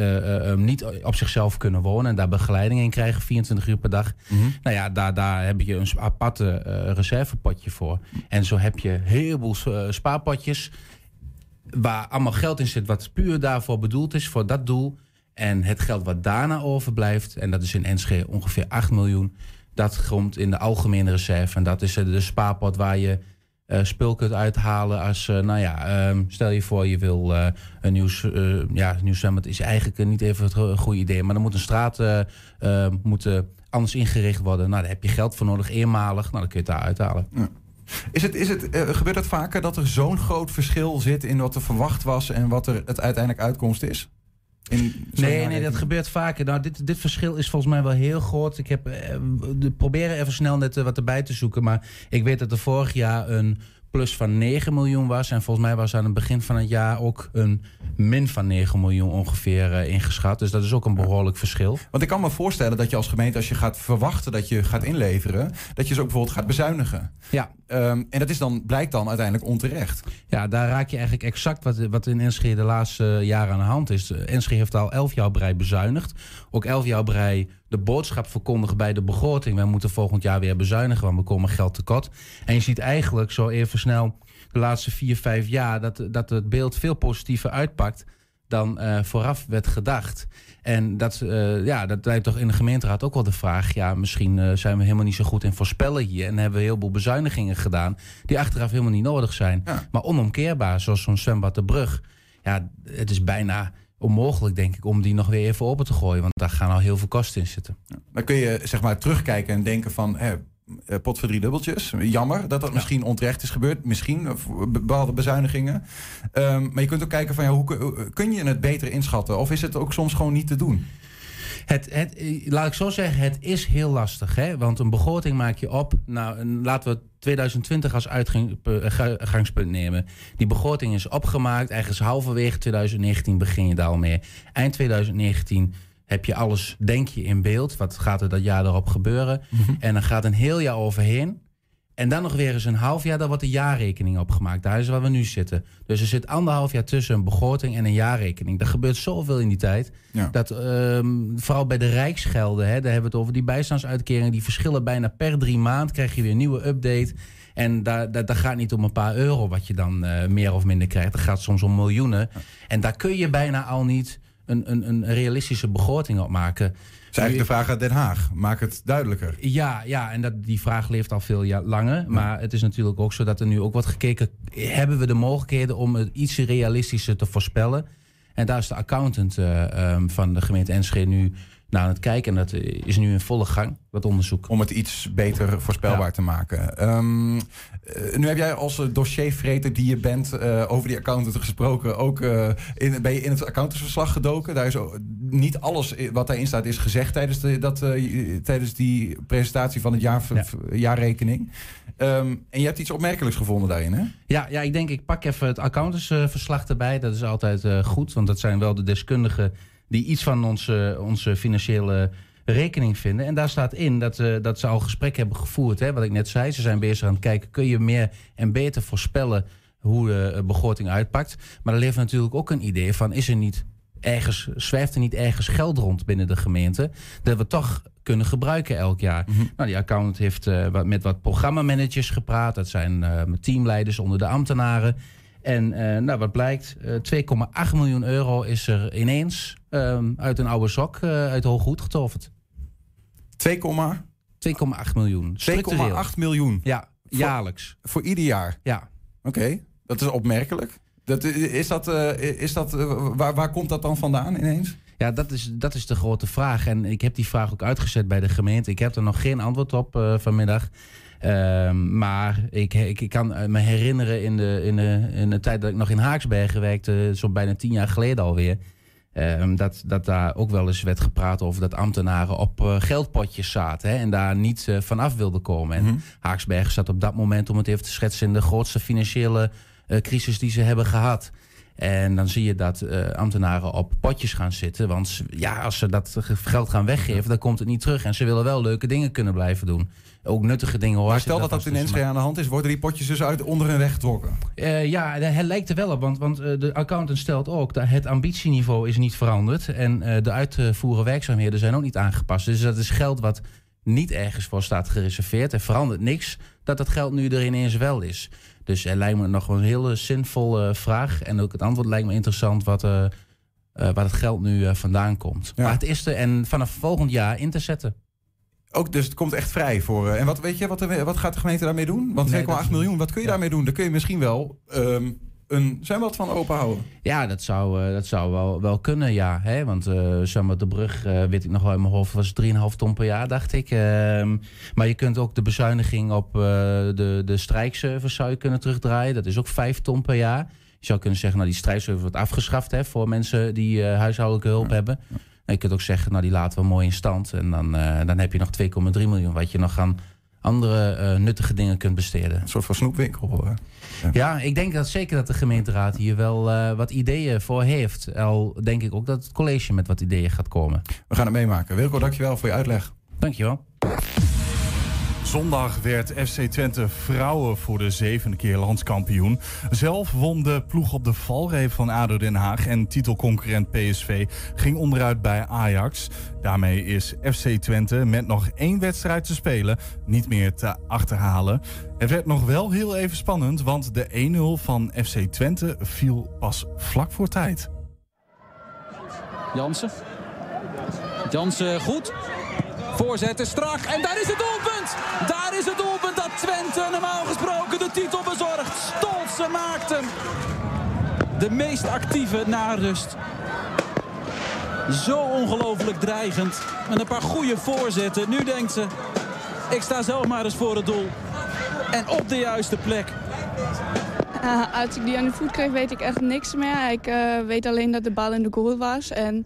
niet op zichzelf kunnen wonen en daar begeleiding in krijgen, 24 uur per dag. Mhm. Nou ja, daar, daar heb je een aparte reservepotje voor. En zo heb je een heleboel spaarpotjes waar allemaal geld in zit wat puur daarvoor bedoeld is, voor dat doel. En het geld wat daarna overblijft, en dat is in Enschede ongeveer 8 miljoen, dat komt in de algemene reserve. En dat is eh, de spaarpot waar je eh, spul kunt uithalen als, eh, nou ja, ehm, stel je voor je wil een nieuw, ja, nieuw zwembad is eigenlijk niet even het go- goede idee, maar dan moet een straat moet, eh, anders ingericht worden. Nou, daar heb je geld voor nodig, eenmalig, nou dan kun je het daar uithalen. Is het, is het, gebeurt het vaker dat er zo'n groot verschil zit in wat er verwacht was en wat er het uiteindelijk uitkomst is? In Nee, nee, dat gebeurt vaker. Nou, dit, dit verschil is volgens mij wel heel groot. Ik heb eh, de, proberen even snel net eh, wat erbij te zoeken. Maar ik weet dat er vorig jaar een plus van 9 miljoen was. En volgens mij was aan het begin van het jaar ook een min van 9 miljoen ongeveer eh, ingeschat. Dus dat is ook een behoorlijk verschil. Want ik kan me voorstellen dat je als gemeente, als je gaat verwachten dat je gaat inleveren, dat je ze ook bijvoorbeeld gaat bezuinigen. Ja. Ehm, en dat is dan, blijkt dan uiteindelijk onterecht. Ja, daar raak je eigenlijk exact wat, wat in Enschede de laatste jaren aan de hand is. Eh, Enschede heeft al elf jaar brei bezuinigd. Ook elf jaar brei de boodschap verkondigen bij de begroting. Wij moeten volgend jaar weer bezuinigen, want we komen geld tekort. En je ziet eigenlijk zo even snel de laatste vier, vijf jaar... dat, dat het beeld veel positiever uitpakt dan eh, vooraf werd gedacht. En dat, eh, ja, dat lijkt toch in de gemeenteraad ook wel de vraag... ja, misschien eh, zijn we helemaal niet zo goed in voorspellen hier... en hebben we heel veel bezuinigingen gedaan... die achteraf helemaal niet nodig zijn. Maar onomkeerbaar, zoals zo'n zwembad de brug. Ja, het is bijna onmogelijk, denk ik, om die nog weer even open te gooien. Want daar gaan al heel veel kosten in zitten. Dan kun je zeg maar terugkijken en denken van, hè, eh, pot voor drie dubbeltjes. Jammer dat dat misschien onterecht is gebeurd. Misschien eh, voor bepaalde bezuinigingen. Ehm, maar je kunt ook kijken van, ja, hoe kun je het beter inschatten? Of is het ook soms gewoon niet te doen? Het, het, eh, laat ik zo zeggen, het is heel lastig. Hè? Want een begroting maak je op. Nou, en laten we 2020 als uitgangspunt nemen. Die begroting is opgemaakt. Ergens halverwege 2019 begin je daar al mee. Eind 2019 heb je alles, denk je, in beeld. Wat gaat er dat jaar erop gebeuren? En dan gaat een heel jaar overheen. En dan nog weer eens een half jaar, dan wordt de jaarrekening opgemaakt. Daar is waar we nu zitten. Dus er zit anderhalf jaar tussen een begroting en een jaarrekening. Er gebeurt zoveel in die tijd. Ja. Dat ehm, vooral bij de Rijksgelden, hè, daar hebben we het over die bijstandsuitkeringen. Die verschillen bijna per drie maand. Krijg je weer een nieuwe update. En daar, daar, daar gaat niet om een paar euro wat je dan eh, meer of minder krijgt. Dat gaat soms om miljoenen. En daar kun je bijna al niet een, een, een realistische begroting op maken. Is eigenlijk de vraag uit Den Haag. Maak het duidelijker. Ja, ja en dat, die vraag leeft al veel jaar langer. Maar het is natuurlijk ook zo dat er nu ook wordt gekeken... hebben we de mogelijkheden om het iets realistischer te voorspellen? En daar is de accountant eh, ehm, van de gemeente Enschede nu naar aan het kijken. En dat is nu in volle gang, dat onderzoek. Om het iets beter voorspelbaar te maken. Ehm, eh, nu heb jij als eh, dossiervreter die je bent eh, over die accountant gesproken. Ook eh, in, ben je in het accountantsverslag gedoken. Daar is ook- niet alles wat daarin staat is gezegd tijdens, de, dat, eh, tijdens die presentatie van het jaar, jaarrekening. Ehm, en je hebt iets opmerkelijks gevonden daarin, hè? Ja, ja, ik denk ik pak even het accountantsverslag erbij. Dat is altijd eh, goed, want dat zijn wel de deskundigen die iets van onze, onze financiële rekening vinden. En daar staat in dat, eh, dat ze al gesprek hebben gevoerd. Hè, wat ik net zei, ze zijn bezig aan het kijken... kun je meer en beter voorspellen hoe de eh, begroting uitpakt. Maar er leeft natuurlijk ook een idee van... is er niet ergens, zwerft er niet ergens geld rond binnen de gemeente... dat we toch kunnen gebruiken elk jaar. Nou, die accountant heeft eh, wat, met wat programmamanagers gepraat. Dat zijn teamleiders onder de ambtenaren. En nou, wat blijkt, eh 2,8 miljoen euro is er ineens ehm, uit een oude sok eh, uit Hooggoed getoverd. 2,8 miljoen. Structureel. 2,8 miljoen. Ja, jaarlijks. Voor ieder jaar? Ja. Oké, dat is opmerkelijk. Dat, is dat, eh, is dat, eh, waar, waar komt dat dan vandaan ineens? Ja, dat is, dat is de grote vraag. En ik heb die vraag ook uitgezet bij de gemeente. Ik heb er nog geen antwoord op vanmiddag. Ehm, maar ik, ik, ik kan me herinneren in de, in, de, in de tijd dat ik nog in Haaksbergen werkte, zo bijna tien jaar geleden alweer. Ehm, dat, dat daar ook wel eens werd gepraat over dat ambtenaren op eh, geldpotjes zaten hè, en daar niet eh, vanaf wilden komen. En Haaksbergen zat op dat moment, om het even te schetsen, in de grootste financiële eh, crisis die ze hebben gehad. En dan zie je dat ambtenaren op potjes gaan zitten. Want ja, als ze dat geld gaan weggeven, dan komt het niet terug. En ze willen wel leuke dingen kunnen blijven doen. Ook nuttige dingen. hoor. Stel dat dat in tussen. Enschede aan de hand is, worden die potjes dus uit onder hun weg getrokken. Eh, ja, het lijkt er wel op, want, want eh, de accountant stelt ook dat het ambitieniveau is niet veranderd en eh, de uitvoeren werkzaamheden zijn ook niet aangepast. Dus dat is geld wat niet ergens voor staat gereserveerd. Er verandert niks dat dat geld nu er ineens wel is. Dus er lijkt me nog een hele zinvolle vraag en ook het antwoord lijkt me interessant wat, eh, eh, waar het geld nu eh, vandaan komt. Maar het is er en vanaf volgend jaar in te zetten. Ook, dus het komt echt vrij voor. eh, en wat weet je, wat, de- wat gaat de gemeente daarmee doen? Want 2,8 Nee, dat- miljoen, wat kun je daarmee doen? Daar kun je misschien wel ehm, een zwembad van openhouden. Ja, dat zou, eh, dat zou wel, wel kunnen, ja. Hè? Want eh Zwembad de Brug, eh, weet ik nog wel in mijn hoofd, was 3,5 ton per jaar, dacht ik. Ehm, maar je kunt ook de bezuiniging op eh, de, de strijkservice zou je kunnen terugdraaien. Dat is ook 5 ton per jaar. Je zou kunnen zeggen, nou die strijkservice wordt afgeschaft hè, voor mensen die eh, huishoudelijke hulp hebben. En je kunt ook zeggen, nou die laten we mooi in stand. En dan, eh, dan heb je nog 2,3 miljoen wat je nog aan andere eh, nuttige dingen kunt besteden. Een soort van snoepwinkel. eh. Ja, ik denk dat zeker dat de gemeenteraad hier wel eh, wat ideeën voor heeft. Al denk ik ook dat het college met wat ideeën gaat komen. We gaan het meemaken. Wilco, dankjewel voor je uitleg. Dankjewel. Zondag werd FC Twente vrouwen voor de zevende keer landskampioen. Zelf won de ploeg op de valreep van ADO Den Haag en titelconcurrent PSV ging onderuit bij Ajax. Daarmee is FC Twente met nog één wedstrijd te spelen niet meer te achterhalen. Het werd nog wel heel even spannend, want de 1-0 van FC Twente viel pas vlak voor tijd. Jansen. Jansen goed. Voorzetten strak. En daar is het doelpunt. Daar is het doelpunt dat Twente normaal gesproken de titel bezorgt. Stolse maakt hem. De meest actieve na rust. Zo ongelooflijk dreigend. Met een paar goede voorzetten. Nu denkt ze, ik sta zelf maar eens voor het doel. En op de juiste plek. Als ik die aan de voet kreeg, weet ik echt niks meer. Ik uh, weet alleen dat de bal in de goal was. En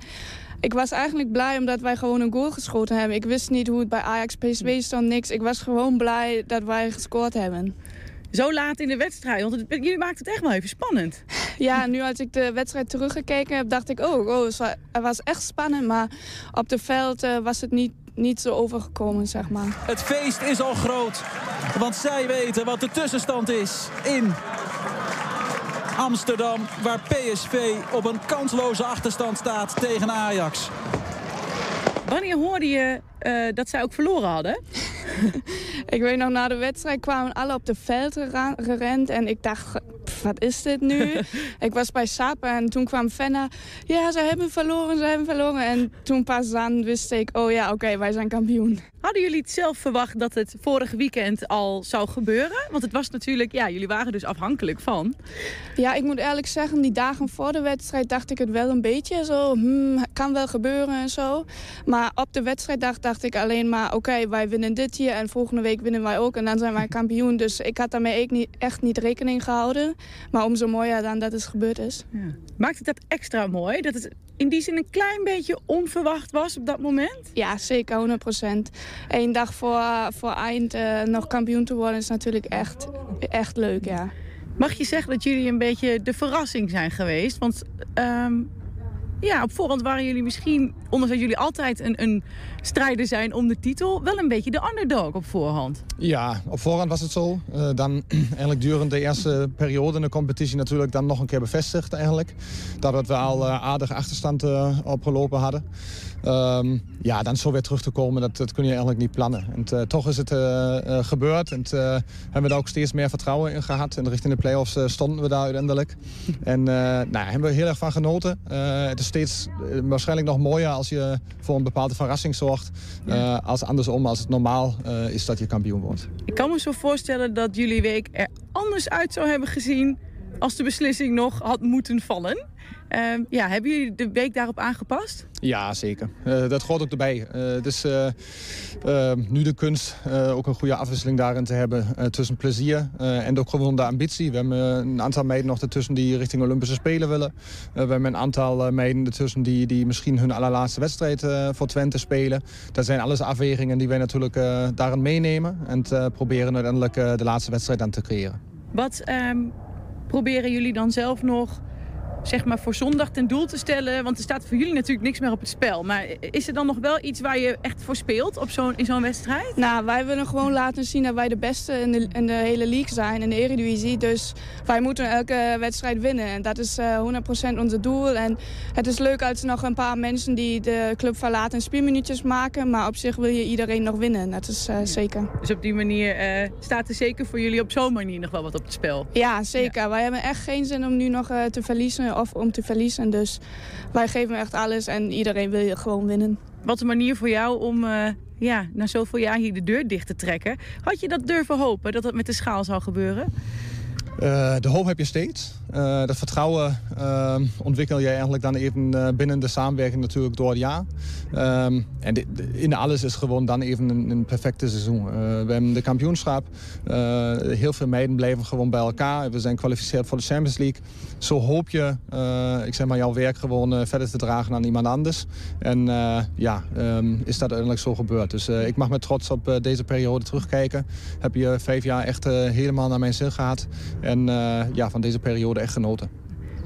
ik was eigenlijk blij omdat wij gewoon een goal geschoten hebben. Ik wist niet hoe het bij Ajax PSV stond, niks. Ik was gewoon blij dat wij gescoord hebben. Zo laat in de wedstrijd, want het, jullie maakten het echt wel even spannend. Ja, nu als ik de wedstrijd teruggekeken heb, dacht ik... oh, oh het wa- het was echt spannend, maar op het veld eh, was het niet, niet zo overgekomen, zeg maar. Het feest is al groot, want zij weten wat de tussenstand is in Amsterdam, waar PSV op een kansloze achterstand staat tegen Ajax. Wanneer hoorde je eh, dat zij ook verloren hadden? Ik weet nog, na de wedstrijd kwamen alle op de veld gerend. En ik dacht, wat is dit nu? ik was bij Sap en toen kwam Fenna. Ja, ze hebben verloren, ze hebben verloren. En toen pas dan wist ik, oh ja, oké, wij zijn kampioen. Hadden jullie het zelf verwacht dat het vorig weekend al zou gebeuren? Want het was natuurlijk, ja, jullie waren dus afhankelijk van. Ja, ik moet eerlijk zeggen, die dagen voor de wedstrijd dacht ik het wel een beetje zo. Hmm, kan wel gebeuren en zo. Maar op de wedstrijddag dacht ik alleen maar, oké, wij winnen dit hier. En volgende week winnen wij ook. En dan zijn wij kampioen. Dus ik had daarmee ik niet, echt niet rekening gehouden. Maar umso mooier dan dat het gebeurd is. Maakt het dat extra mooi? Dat het in die zin een klein beetje onverwacht was op dat moment? Ja, zeker, 100 procent. Eén dag voor, voor eind eh, nog kampioen te worden is natuurlijk echt, echt leuk, ja. Mag je zeggen dat jullie een beetje de verrassing zijn geweest? Want ehm, ja, op voorhand waren jullie misschien, ondanks dat jullie altijd een, een strijder zijn om de titel, wel een beetje de underdog op voorhand. Ja, op voorhand was het zo. Eh, dan eigenlijk durende de eerste periode in de competitie natuurlijk dan nog een keer bevestigd eigenlijk. Dat we al eh, aardige achterstand eh, opgelopen hadden. Ehm, ja, dan zo weer terug te komen, dat, dat kun je eigenlijk niet plannen. En toch is het gebeurd en hebben we daar ook steeds meer vertrouwen in gehad. En richting de play-offs stonden we daar uiteindelijk. En nou, hebben we heel erg van genoten. Het is steeds waarschijnlijk nog mooier als je voor een bepaalde verrassing zorgt. eh, als andersom, als het normaal eh, is dat je kampioen wordt. Ik kan me zo voorstellen dat jullie week er anders uit zou hebben gezien als de beslissing nog had moeten vallen. Ehm, ja, hebben jullie de week daarop aangepast? Ja, zeker. Eh, dat hoort ook erbij. Eh, het is eh, nu de kunst ook een goede afwisseling daarin te hebben tussen plezier en ook gewoon de ambitie. We hebben een aantal meiden nog ertussen die richting Olympische Spelen willen. We hebben een aantal meiden ertussen die, die misschien hun allerlaatste wedstrijd voor Twente spelen. Dat zijn alles afwegingen die wij natuurlijk daarin meenemen en proberen uiteindelijk de laatste wedstrijd aan te creëren. Wat ehm, proberen jullie dan zelf nog zeg maar, voor zondag ten doel te stellen? Want er staat voor jullie natuurlijk niks meer op het spel. Maar is er dan nog wel iets waar je echt voor speelt op zo'n in zo'n wedstrijd? Nou, wij willen gewoon laten zien dat wij de beste in de, in de hele league zijn, in de Eredivisie. Dus wij moeten elke wedstrijd winnen. En dat is eh 100% ons doel. En het is leuk als er nog een paar mensen die de club verlaten speelminuutjes maken. Maar op zich wil je iedereen nog winnen. Dat is eh, zeker. Dus op die manier eh, staat er zeker voor jullie op zo'n manier nog wel wat op het spel. Ja, zeker. Wij hebben echt geen zin om nu nog eh, te verliezen of om te verliezen. Dus wij geven echt alles en iedereen wil gewoon winnen. Wat een manier voor jou om eh, ja, na zoveel jaar hier de deur dicht te trekken. Had je dat durven hopen, dat het met de schaal zou gebeuren? Eh, de hoop heb je steeds. Eh, dat vertrouwen eh, ontwikkel je eigenlijk dan even binnen de samenwerking natuurlijk door het jaar. Ehm, en in alles is gewoon dan even een, perfecte seizoen. We hebben de kampioenschap. Heel veel meiden blijven gewoon bij elkaar. We zijn gekwalificeerd voor de Champions League. Zo hoop je, ik zeg maar, jouw werk gewoon verder te dragen aan iemand anders. En ja, ehm, is dat uiteindelijk zo gebeurd. Dus ik mag met trots op deze periode terugkijken. Heb je vijf jaar echt helemaal naar mijn zin gehad. En eh, ja, van deze periode echt genoten.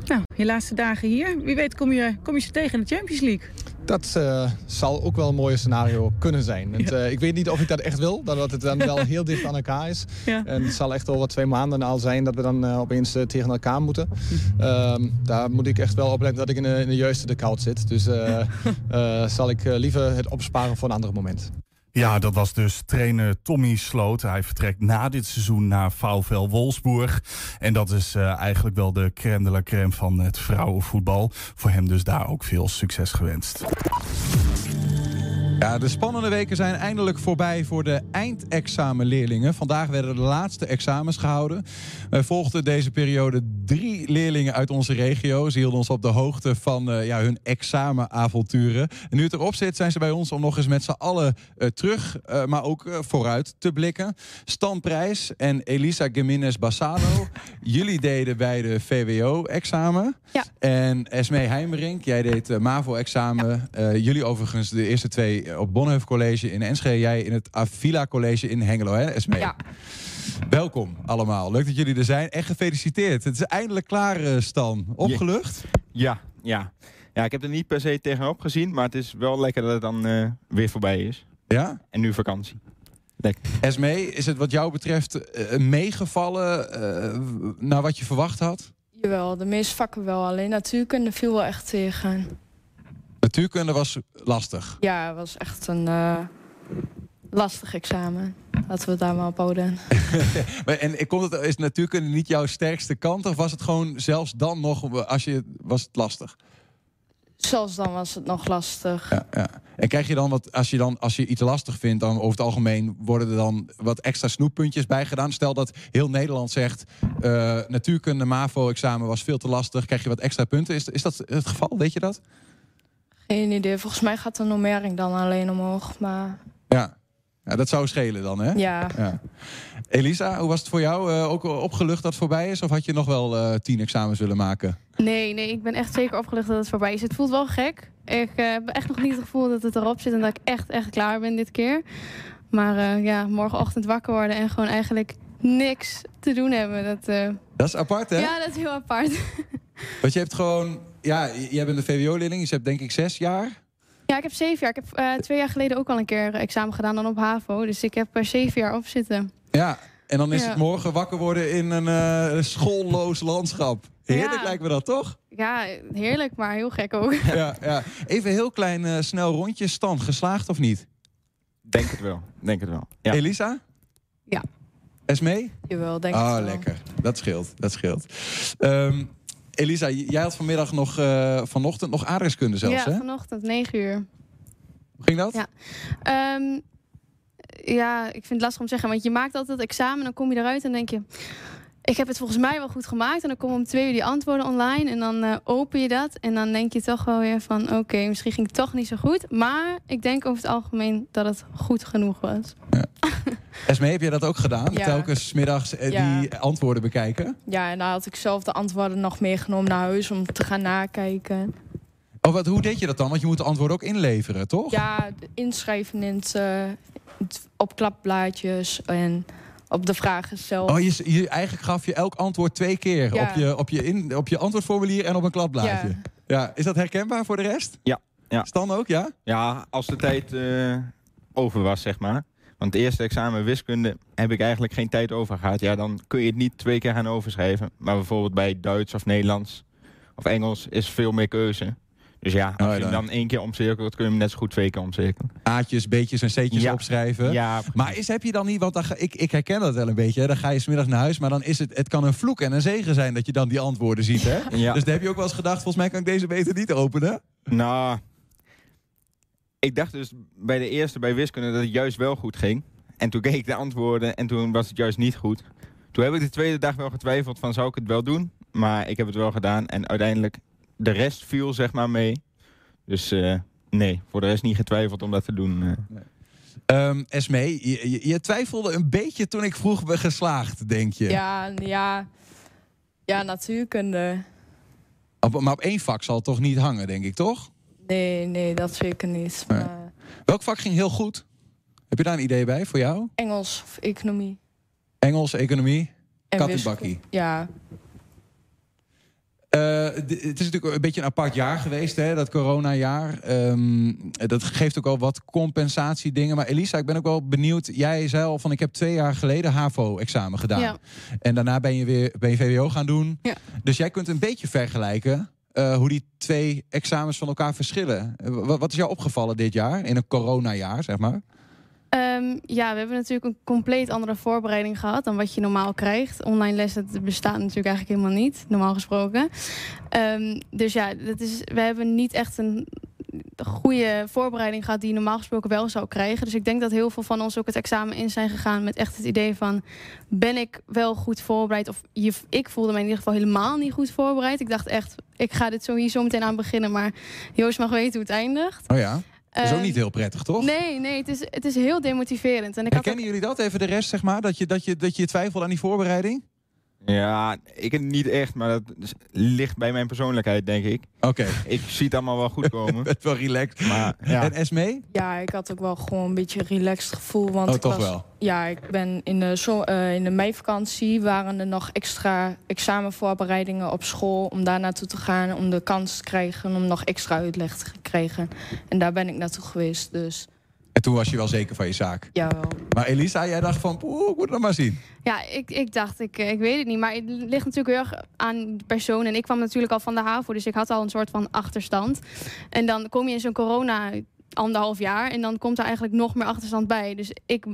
Nou, je laatste dagen hier. Wie weet kom je, kom je ze tegen in de Champions League. Dat eh, zal ook wel een mooie scenario kunnen zijn. Het, eh, ik weet niet of ik dat echt wil, dat het dan wel heel dicht aan elkaar is. Ja. En het zal echt over twee maanden al zijn dat we dan eh, opeens tegen elkaar moeten. Ehm, daar moet ik echt wel op letten dat ik in de, in de juiste de koud zit. Dus zal ik liever het opsparen voor een ander moment. Ja, dat was dus trainer Tommy Sloot. Hij vertrekt na dit seizoen naar VfL Wolfsburg. En dat is eh, eigenlijk wel de crème de la crème van het vrouwenvoetbal. Voor hem dus daar ook veel succes gewenst. Ja, de spannende weken zijn eindelijk voorbij voor de eindexamenleerlingen. Vandaag werden de laatste examens gehouden. Wij volgden deze periode drie leerlingen uit onze regio. Ze hielden ons op de hoogte van eh, ja, hun examenavonturen. En nu het erop zit, zijn ze bij ons om nog eens met z'n allen eh, terug, eh, maar ook vooruit te blikken. Stan Prijs en Elisa Gimenez Bassano. Jullie deden bij de VWO-examen. Ja. En Esmee Heimerink, jij deed MAVO-examen. Jullie overigens de eerste twee op Bonhoeffer College in Enschede. Jij in het Avila College in Hengelo, hè Esmee? Ja. Welkom allemaal. Leuk dat jullie er zijn. En gefeliciteerd. Het is eindelijk klaar, eh, Stan. Opgelucht? Ja, ja. Ja, ik heb er niet per se tegenop gezien, maar het is wel lekker dat het dan eh, weer voorbij is. Ja? En nu vakantie. Lekker. Esmee, is het wat jou betreft eh, meegevallen eh, naar wat je verwacht had? Jawel, de meeste vakken wel. Alleen natuurkunde viel wel echt tegen. Natuurkunde was lastig. Ja, het was echt een eh, lastig examen. Laten we het daar maar op houden. En komt het, is natuurkunde niet jouw sterkste kant? Of was het gewoon zelfs dan nog, als je, was het lastig? Zelfs dan was het nog lastig. Ja, ja. En krijg je dan wat, als je, dan, als je iets lastig vindt, dan over het algemeen worden er dan wat extra snoeppuntjes bij gedaan? Stel dat heel Nederland zegt, eh, natuurkunde, MAVO-examen was veel te lastig, krijg je wat extra punten. Is, is dat het geval? Weet je dat? Geen idee. Volgens mij gaat de nummering dan alleen omhoog. Maar Ja. ja dat zou schelen dan, hè? Ja. Elisa, hoe was het voor jou? Eh, ook opgelucht dat het voorbij is? Of had je nog wel eh, tien examens willen maken? Nee, nee, ik ben echt zeker opgelucht dat het voorbij is. Het voelt wel gek. Ik eh, heb echt nog niet het gevoel dat het erop zit en dat ik echt, echt klaar ben dit keer. Maar eh, ja, morgenochtend wakker worden en gewoon eigenlijk niks te doen hebben. Dat, eh, Dat is apart, hè? Ja, dat is heel apart. Want je hebt gewoon... Ja, jij bent een VWO-leerling. Dus je hebt denk ik zes jaar. Ja, ik heb zeven jaar. Ik heb eh, twee jaar geleden ook al een keer examen gedaan dan op HAVO. Dus ik heb er zeven jaar op zitten. Ja. En dan is Ja. het morgen wakker worden in een eh, schoolloos landschap. Heerlijk Ja. lijkt me dat, toch? Ja, heerlijk, maar heel gek ook. Ja, ja. Even heel klein eh, snel rondje. Stan, geslaagd of niet? Denk het wel. Denk het wel. Ja. Elisa? Ja. Esmee? Jawel, denk Ah, het wel. lekker. Dat scheelt. Dat scheelt. Ehm, Elisa, jij had vanmiddag nog, eh, vanochtend nog aardrijkskunde zelfs, ja, hè? vanochtend, negen uur. Hoe ging dat? Ja. Ehm, ja, ik vind het lastig om te zeggen. Want je maakt altijd het examen, dan kom je eruit en denk je... Ik heb het volgens mij wel goed gemaakt. En dan komen om twee uur die antwoorden online. En dan eh, open je dat. En dan denk je toch wel weer van... Oké, misschien ging het toch niet zo goed. Maar ik denk over het algemeen dat het goed genoeg was. Esmee, heb jij dat ook gedaan? Ja. Telkens 's middags eh, Ja. die antwoorden bekijken? Ja, en daar had ik zelf de antwoorden nog meegenomen naar huis om te gaan nakijken. Oh, wat, hoe deed je dat dan? Want je moet de antwoorden ook inleveren, toch? Ja, inschrijven in het, eh, het- op klapblaadjes en op de vragen zelf. Oh, je, je, eigenlijk gaf je elk antwoord twee keer. Ja. Op, je, op, je in, op je antwoordformulier en op een kladblaadje. Ja. Ja. Is dat herkenbaar voor de rest? Ja. ja. Stan ook, ja? Ja, als de tijd eh, over was, zeg maar. Want het eerste examen wiskunde heb ik eigenlijk geen tijd over gehad. Ja, dan kun je het niet twee keer gaan overschrijven. Maar bijvoorbeeld bij Duits of Nederlands of Engels is veel meer keuze. Dus ja, als Oh, je dan- hem dan één keer omcirkelt, kun je hem net zo goed twee keer omcirkelen. A'tjes, B'tjes en C'tjes Ja. opschrijven. Ja, maar is, heb je dan niet, want dan ga, ik, ik herken dat wel een beetje. Hè? Dan ga je smiddag naar huis, maar dan is het, het kan een vloek en een zegen zijn dat je dan die antwoorden ziet. Hè? Ja. Dus dan heb je ook wel eens gedacht, volgens mij kan ik deze beter niet openen. Nou, ik dacht dus bij de eerste, bij wiskunde, dat het juist wel goed ging. En toen keek ik de antwoorden en toen was het juist niet goed. Toen heb ik de tweede dag wel getwijfeld van zou ik het wel doen? Maar ik heb het wel gedaan en uiteindelijk de rest viel zeg maar mee. Dus eh, nee, voor de rest niet getwijfeld om dat te doen. eh. Ehm Esmee, je, je, je twijfelde een beetje toen ik vroeg ben geslaagd, denk je? Ja, ja, ja, natuurkunde. Op, maar op één vak zal het toch niet hangen, denk ik, toch? Nee, nee, dat zeker niet. Nee. Maar Welk vak ging heel goed? Heb je daar een idee bij voor jou? Engels of economie. Engels, economie, En kat in wiskunde. bakkie. Ja, het is natuurlijk een beetje een apart jaar geweest, hè, dat coronajaar. Ehm, dat geeft ook al wat compensatiedingen. Maar Elisa, ik ben ook wel benieuwd. Jij zei al van ik heb twee jaar geleden HAVO-examen gedaan. Ja. En daarna ben je weer ben je VWO gaan doen. Ja. Dus jij kunt een beetje vergelijken eh, hoe die twee examens van elkaar verschillen. Eh, wa- wat is jou opgevallen dit jaar, in een coronajaar, zeg maar? Ehm, ja, we hebben natuurlijk een compleet andere voorbereiding gehad dan wat je normaal krijgt. Online lessen bestaat natuurlijk eigenlijk helemaal niet, normaal gesproken. Ehm, dus ja, dat is, we hebben niet echt een de goede voorbereiding gehad die je normaal gesproken wel zou krijgen. Dus ik denk dat heel veel van ons ook het examen in zijn gegaan met echt het idee van ben ik wel goed voorbereid? Of je, ik voelde me in ieder geval helemaal niet goed voorbereid. Ik dacht echt, ik ga dit zo hier zo meteen aan beginnen, maar Joost mag weten hoe het eindigt. Oh ja? Dat is ook Ehm, niet heel prettig, toch? Nee, nee, het is, het is heel demotiverend. En ik had Herkennen jullie dat? Even de rest, zeg maar? Dat je, dat je, dat je twijfelt aan die voorbereiding? Ja, ik niet echt, maar dat is- ligt bij mijn persoonlijkheid, denk ik. Oké. Ik zie het allemaal wel goed komen. Het wel relaxed. Maar ja. En Esmee? Ja, ik had ook wel gewoon een beetje een relaxed gevoel. Want Oh, ik toch was, wel? Ja, ik ben in de, zo, eh, in de meivakantie waren er nog extra examenvoorbereidingen op school om daar naartoe te gaan, om de kans te krijgen om nog extra uitleg te krijgen. En daar ben ik naartoe geweest, dus En toen was je wel zeker van je zaak. jawel. Maar Elisa, jij dacht van, poeh, ik moet het maar zien. Ja, ik, ik dacht, ik, eh, ik weet het niet. Maar het ligt natuurlijk heel erg aan de persoon. En ik kwam natuurlijk al van de HAVO, dus ik had al een soort van achterstand. En dan kom je in zo'n corona anderhalf jaar en dan komt er eigenlijk nog meer achterstand bij. Dus ik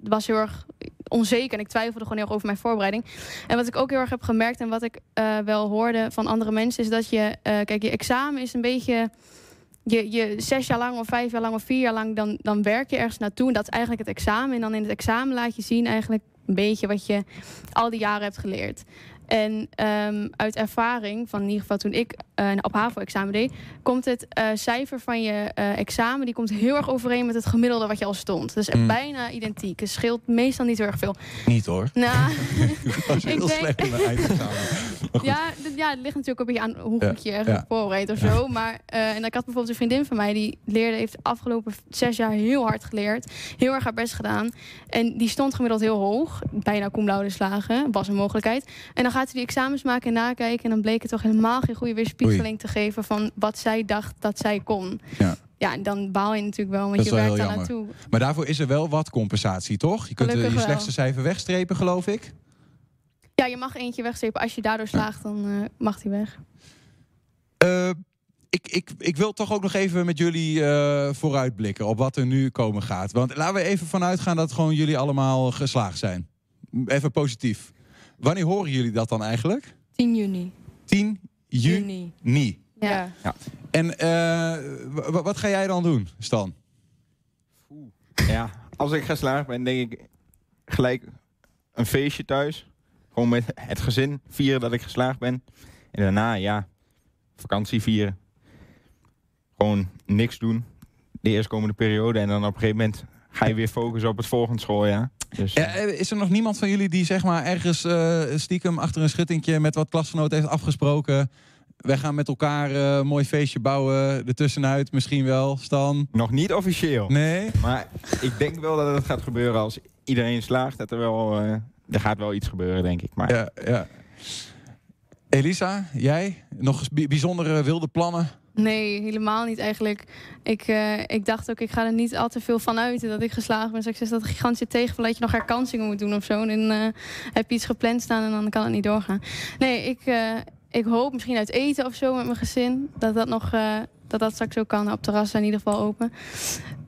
was heel erg onzeker en ik twijfelde gewoon heel erg over mijn voorbereiding. En wat ik ook heel erg heb gemerkt en wat ik eh, wel hoorde van andere mensen is dat je, eh, kijk, je examen is een beetje je, je zes jaar lang of vijf jaar lang of vier jaar lang, dan, dan werk je ergens naartoe. En dat is eigenlijk het examen. En dan in het examen laat je zien eigenlijk een beetje wat je al die jaren hebt geleerd. En ehm, uit ervaring, van in ieder geval toen ik eh, op HAVO-examen deed, komt het eh, cijfer van je eh, examen, die komt heel erg overeen met het gemiddelde wat je al stond. Dus Mm. bijna identiek. Het scheelt meestal niet heel erg veel. Niet hoor. Nou, ik heel denk- slecht in mijn eindexamen. Ja, ja, het ligt natuurlijk een beetje aan hoe goed je ja. hebt voorbereid of zo. Maar en ik had bijvoorbeeld een vriendin van mij die leerde, heeft de afgelopen zes jaar heel hard geleerd. Heel erg haar best gedaan. En die stond gemiddeld heel hoog. Bijna cum laude slagen. Was een mogelijkheid. En dan gaat die examens maken en nakijken. En dan bleek het toch helemaal geen goede weerspiegeling te geven van wat zij dacht dat zij kon. Ja. Ja, en dan baal je natuurlijk wel, want Dat je werkt daar naartoe. Maar daarvoor is er wel wat compensatie, toch? Je kunt eh, je wel. slechtste cijfer wegstrepen, geloof ik. Ja, je mag eentje wegstrepen. Als je daardoor slaagt, dan eh, mag die weg. Eh, ik, ik, ik wil toch ook nog even met jullie vooruitblikken op wat er nu komen gaat. Want laten we even vanuit gaan dat gewoon jullie allemaal geslaagd zijn. Even positief. Wanneer horen jullie dat dan eigenlijk? 10 juni. 10 juni. Ja. En eh, wat ga jij dan doen, Stan? Ja, als ik geslaagd ben, denk ik gelijk een feestje thuis. Gewoon met het gezin vieren dat ik geslaagd ben. En daarna, ja, vakantie vieren. Gewoon niks doen. De eerstkomende periode. En dan op een gegeven moment ga je weer focussen op het volgende schooljaar. Dus, Ja, eh, is er nog niemand van jullie die zeg maar ergens eh, stiekem achter een schuttingje met wat klasgenoten heeft afgesproken? Wij gaan met elkaar eh, een mooi feestje bouwen, ertussenuit misschien wel, Stan? Nog niet officieel. Nee? Maar ik denk wel dat het gaat gebeuren als iedereen slaagt. Dat er wel, eh, er gaat wel iets gebeuren, denk ik. Maar Ja, ja. Elisa, jij? Nog bijzondere wilde plannen? Nee, helemaal niet eigenlijk. Ik, eh, ik dacht ook, ik ga er niet al te veel van uit dat ik geslaagd ben. Dus ik dat gigantische tegenval dat je nog herkansingen moet doen of zo. En eh, heb je iets gepland staan en dan kan het niet doorgaan. Nee, ik, eh, ik hoop misschien uit eten of zo met mijn gezin. Dat dat nog dat dat straks ook kan. Op terrassen in ieder geval open.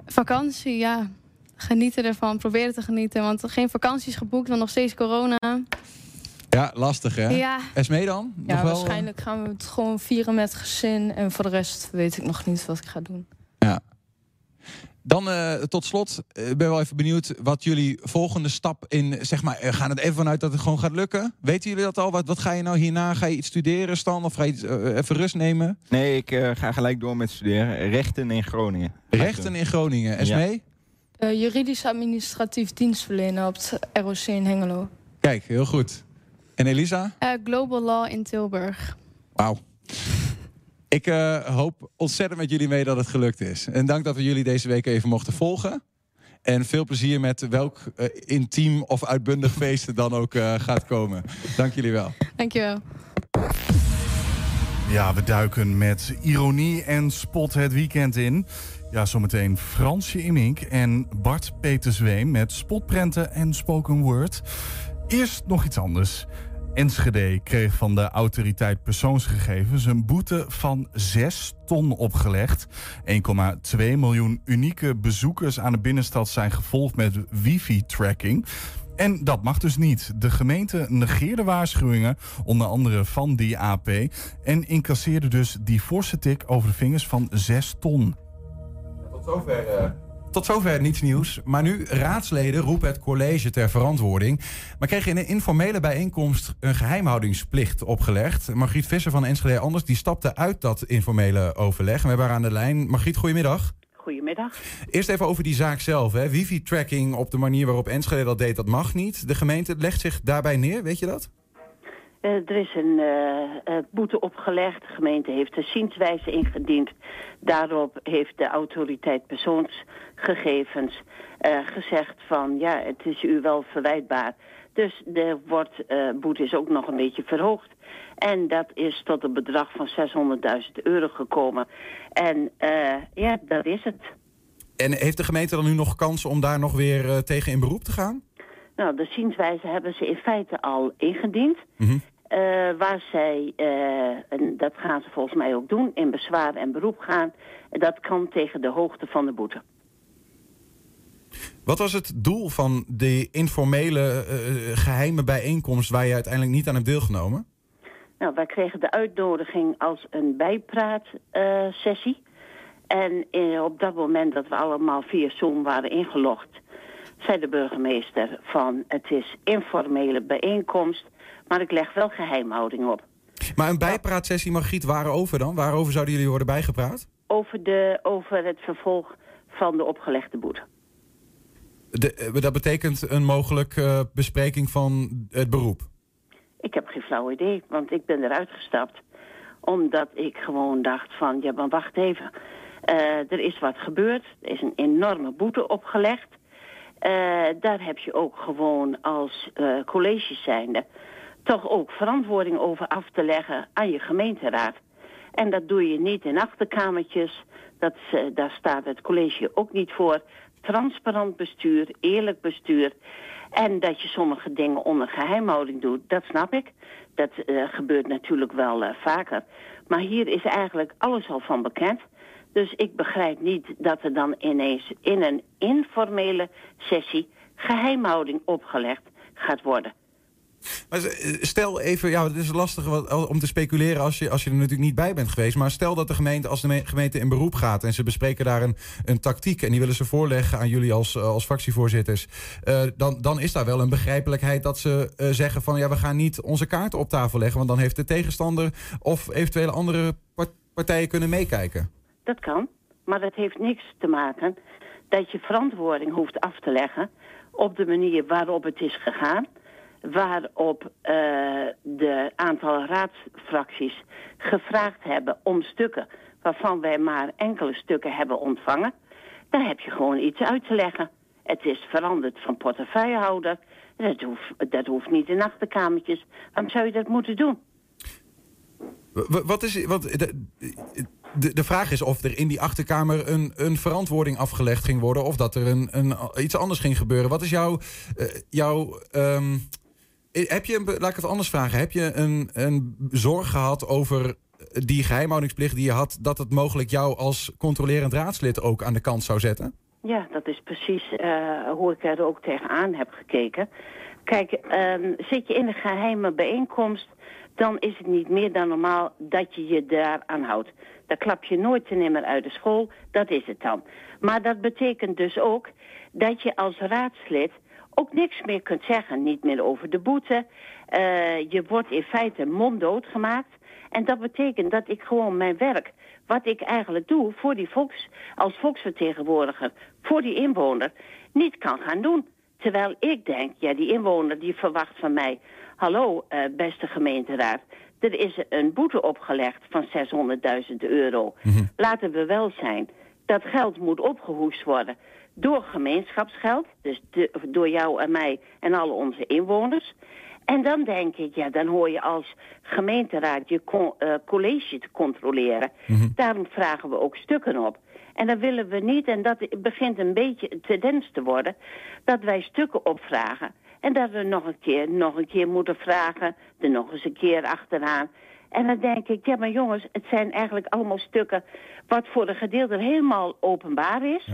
Vakantie, ja. Genieten ervan, proberen te genieten. Want geen vakanties geboekt, dan nog steeds corona. Ja, lastig hè? Ja. Esmee dan? Nog Ja, wel, eh? waarschijnlijk gaan we het gewoon vieren met gezin. En voor de rest weet ik nog niet wat ik ga doen. Ja. Dan eh, tot slot, eh, ik ben wel even benieuwd wat jullie volgende stap in, zeg maar, eh, gaan het even vanuit dat het gewoon gaat lukken? Weten jullie dat al? Wat, wat ga je nou hierna? Ga je iets studeren, Stan? Of ga je iets, even rust nemen? nee, ik eh, ga gelijk door met studeren. Rechten in Groningen. Rechten in Groningen. Esmee? Eh, juridisch administratief dienstverlener op het ROC in Hengelo. Kijk, heel goed. En Elisa? Eh, Global Law in Tilburg. Wauw. Ik eh, hoop ontzettend met jullie mee dat het gelukt is. En dank dat we jullie deze week even mochten volgen. En veel plezier met welk eh, intiem of uitbundig feest er dan ook eh, gaat komen. Dank jullie wel. Dankjewel. Ja, we duiken met ironie en spot het weekend in. Ja, zometeen Fransje Immink en Bart Peter Zweem met spotprenten en spoken word. Eerst nog iets anders. Enschede kreeg van de autoriteit persoonsgegevens een boete van 6 ton opgelegd. 1,2 miljoen unieke bezoekers aan de binnenstad zijn gevolgd met wifi-tracking. En dat mag dus niet. De gemeente negeerde waarschuwingen, onder andere van die AP, en incasseerde dus die forse tik over de vingers van 6 ton. Tot zover, eh, tot zover niets nieuws. Maar nu, raadsleden roepen het college ter verantwoording. Maar kregen in een informele bijeenkomst een geheimhoudingsplicht opgelegd. Margriet Visser van Enschede Anders die stapte uit dat informele overleg. We hebben haar aan de lijn. Margriet, goedemiddag. Goedemiddag. Eerst even over die zaak zelf. hè. Wifi-tracking op de manier waarop Enschede dat deed, dat mag niet. De gemeente legt zich daarbij neer, weet je dat? Eh, er is een eh, eh, boete opgelegd. De gemeente heeft een zienswijze ingediend. Daarop heeft de autoriteit persoonsgegevens eh, gezegd van... ja, het is u wel verwijtbaar. Dus de wordt, eh, boete is ook nog een beetje verhoogd. En dat is tot een bedrag van 600.000 euro gekomen. En eh, ja, dat is het. En heeft de gemeente dan nu nog kans om daar nog weer tegen in beroep te gaan? Nou, de zienswijze hebben ze in feite al ingediend. Mhm. Waar zij, en dat gaan ze volgens mij ook doen, in bezwaar en beroep gaan. Dat kan tegen de hoogte van de boete. Wat was het doel van de informele eh, geheime bijeenkomst waar je uiteindelijk niet aan hebt deelgenomen? Nou, wij kregen de uitnodiging als een bijpraatsessie. en eh, op dat moment dat we allemaal via Zoom waren ingelogd... zei de burgemeester van het is informele bijeenkomst... maar ik leg wel geheimhouding op. Maar een bijpraatsessie, Margriet, waarover dan? Waarover zouden jullie worden bijgepraat? Over, de, over het vervolg van de opgelegde boete. Eh, dat betekent een mogelijke eh, bespreking van het beroep. Ik heb geen flauw idee, want ik ben eruit gestapt. Omdat ik gewoon dacht van, ja, maar wacht even. Eh, er is wat gebeurd. Er is een enorme boete opgelegd. Daar heb je ook gewoon als college zijnde... toch ook verantwoording over af te leggen aan je gemeenteraad. En dat doe je niet in achterkamertjes. Dat, daar staat het college ook niet voor. Transparant bestuur, eerlijk bestuur. En dat je sommige dingen onder geheimhouding doet, dat snap ik. Dat eh, gebeurt natuurlijk wel eh, vaker. Maar hier is eigenlijk alles al van bekend. Dus ik begrijp niet dat er dan ineens in een informele sessie geheimhouding opgelegd gaat worden. Maar stel even, ja, het is lastig om te speculeren als je, als je er natuurlijk niet bij bent geweest. Maar stel dat de gemeente, als de me- gemeente in beroep gaat en ze bespreken daar een, een tactiek en die willen ze voorleggen aan jullie als, eh, als fractievoorzitters. eh, dan, dan is daar wel een begrijpelijkheid dat ze eh, zeggen van ja, we gaan niet onze kaarten op tafel leggen. Want dan heeft de tegenstander of eventuele andere par- partijen kunnen meekijken. Dat kan, maar dat heeft niks te maken dat je verantwoording hoeft af te leggen op de manier waarop het is gegaan. Waarop eh, de aantal raadsfracties gevraagd hebben om stukken waarvan wij maar enkele stukken hebben ontvangen. Daar heb je gewoon iets uit te leggen. Het is veranderd van portefeuillehouder. Dat hoeft, dat hoeft niet in achterkamertjes. Waarom zou je dat moeten doen? Wat is, wat, de, de, de vraag is of er in die achterkamer een, een verantwoording afgelegd ging worden. Of dat er een, een, iets anders ging gebeuren. Wat is jouw. eh, jouw ehm, heb je, laat ik het anders vragen. Heb je een, een zorg gehad over die geheimhoudingsplicht die je had. dat het mogelijk jou als controlerend raadslid ook aan de kant zou zetten? Ja, dat is precies eh, hoe ik er ook tegenaan heb gekeken. Kijk, ehm, zit je in een geheime bijeenkomst... dan is het niet meer dan normaal dat je je daaraan houdt. Dan klap je nooit en nimmer uit de school, dat is het dan. Maar dat betekent dus ook dat je als raadslid ook niks meer kunt zeggen. Niet meer over de boete. Eh, je wordt in feite monddood gemaakt. En dat betekent dat ik gewoon mijn werk, wat ik eigenlijk doe voor die volks, als volksvertegenwoordiger, voor die inwoner, niet kan gaan doen. Terwijl ik denk, ja, die inwoner die verwacht van mij, hallo eh, beste gemeenteraad, er is een boete opgelegd van 600.000 euro. Laten we wel zijn, dat geld moet opgehoest worden door gemeenschapsgeld, dus de- door jou en mij en alle onze inwoners. En dan denk ik, ja, dan hoor je als gemeenteraad je co- eh, college te controleren. Daarom vragen we ook stukken op. En dan willen we niet, en dat begint een beetje een tendens te worden, dat wij stukken opvragen. En dat we nog een keer, nog een keer moeten vragen, er nog eens een keer achteraan. En dan denk ik, ja maar jongens, het zijn eigenlijk allemaal stukken wat voor een gedeelte helemaal openbaar is.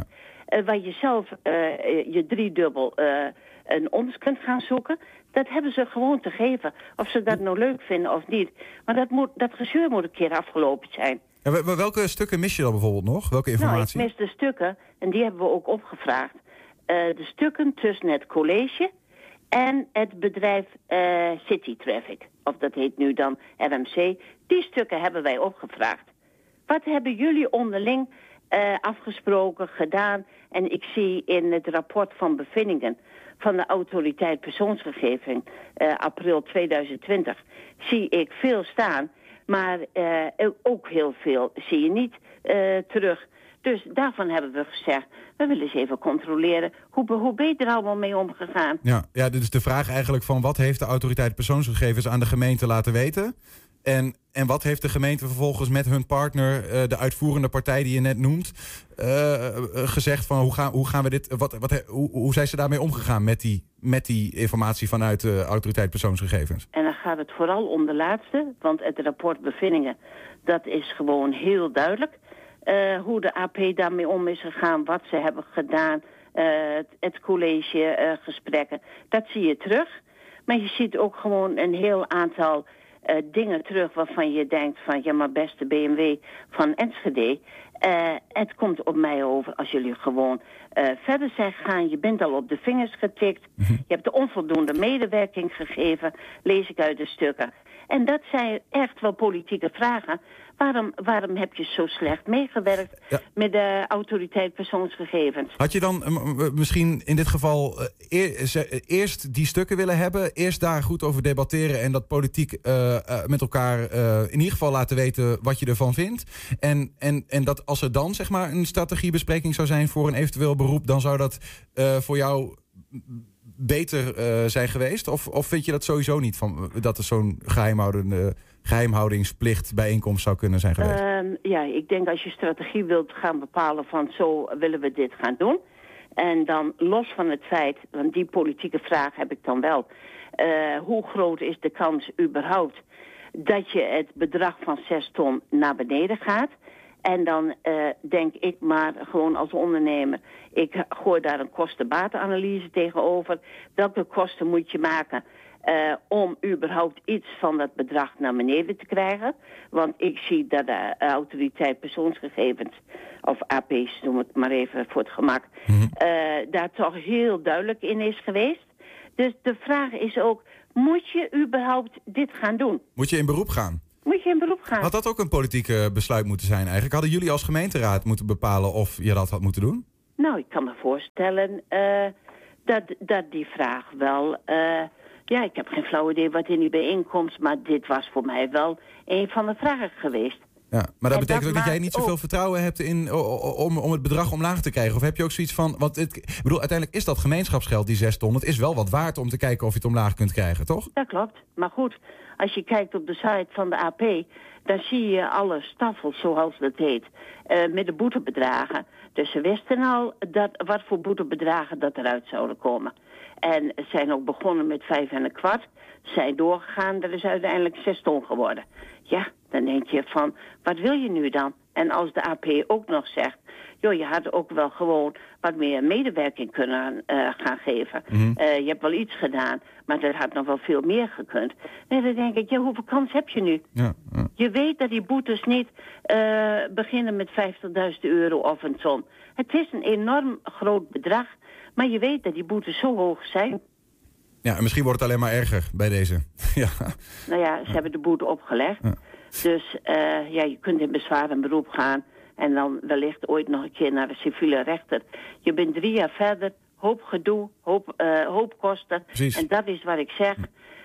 Waar je zelf eh, eh, je driedubbel eh, een ons kunt gaan zoeken. Dat hebben ze gewoon te geven. Of ze dat nou leuk vinden of niet. Maar dat, moet, dat gezeur moet een keer afgelopen zijn. Wel- welke stukken mis je dan bijvoorbeeld nog? Welke Nou, ik informatie? mis de stukken, en die hebben we ook opgevraagd. Eh, de stukken tussen het college en het bedrijf eh, City Traffic. Of dat heet nu dan RMC. Die stukken hebben wij opgevraagd. Wat hebben jullie onderling eh, afgesproken, gedaan? En ik zie in het rapport van bevindingen van de autoriteit persoonsgegevens eh, april 2020 zie ik veel staan. Maar eh, ook heel veel zie je niet terug. Dus daarvan hebben we gezegd, we willen eens even controleren. Hoe, hoe ben je er allemaal mee omgegaan? Ja, ja, dit is de vraag eigenlijk van wat heeft de autoriteit persoonsgegevens aan de gemeente laten weten? En, en wat heeft de gemeente vervolgens met hun partner, eh, de uitvoerende partij die je net noemt, eh, eh, gezegd van hoe gaan, hoe gaan we dit, wat, wat, hoe, hoe zijn ze daarmee omgegaan met die, met die informatie vanuit de autoriteit persoonsgegevens? En dan gaat het vooral om de laatste, want het rapport bevindingen, dat is gewoon heel duidelijk. hoe de AP daarmee om is gegaan, wat ze hebben gedaan, het, het college eh, gesprekken, dat zie je terug. Maar je ziet ook gewoon een heel aantal eh, dingen terug waarvan je denkt van, ja maar beste BMW van Enschede, eh, het komt op mij over als jullie gewoon eh, verder zijn gegaan. Je bent al op de vingers getikt. Je hebt de onvoldoende medewerking gegeven, lees ik uit de stukken. En dat zijn echt wel politieke vragen. Waarom, waarom heb je zo slecht meegewerkt met de autoriteit persoonsgegevens? Had je dan eh, misschien in dit geval eh, eh, eerst die stukken willen hebben, eerst daar goed over debatteren en dat politiek met elkaar in ieder geval laten weten wat je ervan vindt? En, en, en dat als er dan zeg maar een strategiebespreking zou zijn voor een eventueel beroep, dan zou dat voor jou beter eh, zijn geweest? Of, of vind je dat sowieso niet van dat er zo'n geheimhoudende geheimhoudingsplicht bijeenkomst zou kunnen zijn geweest? Ehm, ja, ik denk als je strategie wilt gaan bepalen van zo willen we dit gaan doen. En dan los van het feit, want die politieke vraag heb ik dan wel. eh, hoe groot is de kans überhaupt dat je het bedrag van 6 ton naar beneden gaat? En dan eh, denk ik maar gewoon als ondernemer, ik gooi daar een kosten-batenanalyse tegenover. Welke kosten moet je maken eh, om überhaupt iets van dat bedrag naar beneden te krijgen? Want ik zie dat de autoriteit persoonsgegevens, of AP's noem het maar even voor het gemak, eh, daar toch heel duidelijk in is geweest. Dus de vraag is ook, moet je überhaupt dit gaan doen? Moet je in beroep gaan? Moet je in beroep gaan? Had dat ook een politiek besluit moeten zijn eigenlijk? Hadden jullie als gemeenteraad moeten bepalen of je dat had moeten doen? Nou, ik kan me voorstellen eh, dat, dat die vraag wel... eh, ja, ik heb geen flauw idee wat in die bijeenkomst... maar dit was voor mij wel een van de vragen geweest. Ja, maar dat En betekent dat ook dat jij niet zoveel ook- vertrouwen hebt in, om, om het bedrag omlaag te krijgen. Of heb je ook zoiets van, want het, ik bedoel, uiteindelijk is dat gemeenschapsgeld, die 6 ton. Het is wel wat waard om te kijken of je het omlaag kunt krijgen, toch? Dat klopt. Maar goed, als je kijkt op de site van de AP... dan zie je alle staffels, zoals dat heet, eh, met de boetebedragen. Dus ze wisten al dat, wat voor boetebedragen dat eruit zouden komen. En zijn ook begonnen met vijf en een kwart. Zijn doorgegaan, dat is uiteindelijk zes ton geworden. Ja, dan denk je van, wat wil je nu dan? En als de AP ook nog zegt, joh, je had ook wel gewoon wat meer medewerking kunnen eh, gaan geven. Mhm. Eh, je hebt wel iets gedaan, maar er had nog wel veel meer gekund. En dan denk ik, ja, hoeveel kans heb je nu? Ja, Je weet dat die boetes niet eh, beginnen met 50.000 euro of een ton. Het is een enorm groot bedrag, maar je weet dat die boetes zo hoog zijn. Ja, en misschien wordt het alleen maar erger bij deze. ja. Nou ja, ze hebben de boete opgelegd. Dus ja, je kunt in bezwaar en beroep gaan. En dan wellicht ooit nog een keer naar de civiele rechter. Je bent drie jaar verder, hoop gedoe, hoop, eh, hoop kosten. Precies. En dat is wat ik zeg.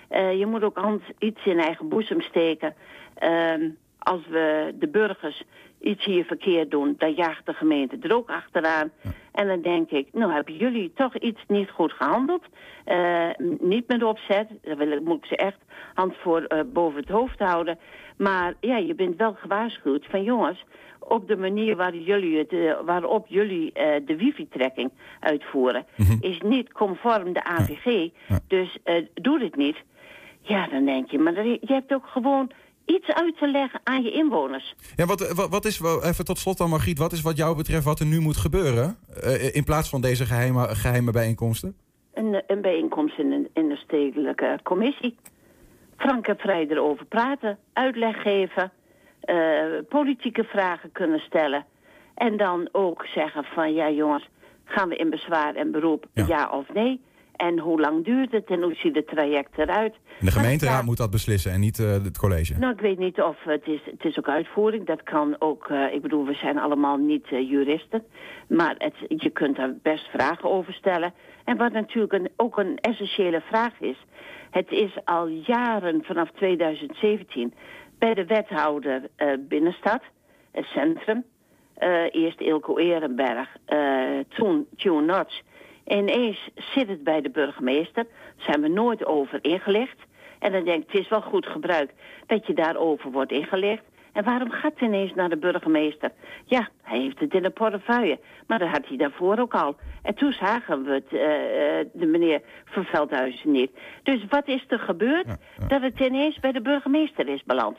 Eh, je moet ook hand, iets in eigen boezem steken. Ehm, als we de burgers iets hier verkeerd doen, dan jaagt de gemeente er ook achteraan. En dan denk ik, nou hebben jullie toch iets niet goed gehandeld. Eh, niet met opzet, daar wil ik, moet ik ze echt hand voor eh, boven het hoofd houden. Maar ja, je bent wel gewaarschuwd van jongens, op de manier waar jullie het, eh, waarop jullie de wifi-trekking uitvoeren, is niet conform de AVG. Dus doe dit niet. Ja, dan denk je, maar je hebt ook gewoon iets uit te leggen aan je inwoners. Ja, wat, wat, wat is, even tot slot dan Margriet, wat is wat jou betreft wat er nu moet gebeuren? eh, in plaats van deze geheime, geheime bijeenkomsten? een, een bijeenkomst in een, in een stedelijke commissie. Frank en vrij erover praten, uitleg geven, eh, politieke vragen kunnen stellen. En dan ook zeggen van ja jongens, gaan we in bezwaar en beroep ja, of nee? En hoe lang duurt het en hoe ziet het traject eruit? De gemeenteraad moet dat beslissen en niet eh, het college. Nou, ik weet niet of het is, het is ook uitvoering. Dat kan ook, eh, ik bedoel, we zijn allemaal niet eh, juristen. Maar het, je kunt daar best vragen over stellen. En wat natuurlijk een, ook een essentiële vraag is. Het is al jaren vanaf 2017 bij de wethouder Binnenstad, het centrum. eerst Ilko Ehrenberg, toen Tune Notch Ineens zit het bij de burgemeester. Zijn we nooit over ingelicht. En dan denk het is wel goed gebruik dat je daarover wordt ingelicht. En waarom gaat het ineens naar de burgemeester? Ja, hij heeft het in de portefeuille. Maar dat had hij daarvoor ook al. En toen zagen we het, uh, de meneer Van Veldhuizen niet. Dus wat is er gebeurd? Dat het ineens bij de burgemeester is beland.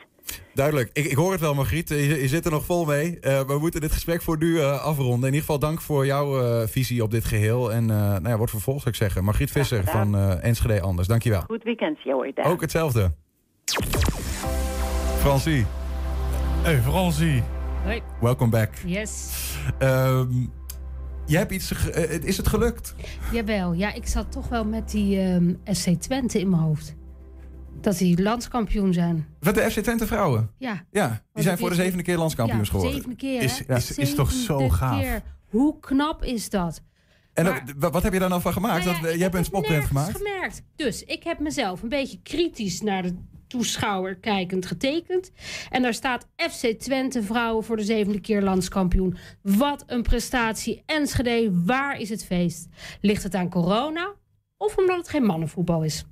Duidelijk. Ik, ik hoor het wel, Margriet. Je, je zit er nog vol mee. Uh, we moeten dit gesprek voor nu uh, afronden. In ieder geval dank voor jouw visie op dit geheel. En nou ja, wordt vervolgd, zou ik zeggen. Margriet Visser van Enschede Anders. Dankjewel. Goed weekend, jou Ook hetzelfde. Francie. Hey, Francie. Hoi. Welcome back. Yes. Um, je hebt iets, is het gelukt? Jawel, ja, ik zat toch wel met die um, SC Twente in mijn hoofd. Dat die landskampioen zijn. Wat de FC Twente vrouwen? Ja. Ja, die zijn voor de zevende keer landskampioens ja, geworden. zevende keer, is, is, is, toch zo gaaf? Keer. Hoe knap is dat? En maar, wat heb je daar nou van gemaakt? Nou ja, dat, je hebt een spotprint gemaakt? gemerkt. Dus ik heb mezelf een beetje kritisch naar de toeschouwer kijkend getekend. En daar staat FC Twente vrouwen voor de zevende keer landskampioen. Wat een prestatie. Enschede, waar is het feest? Ligt het aan corona? Of omdat het geen mannenvoetbal is?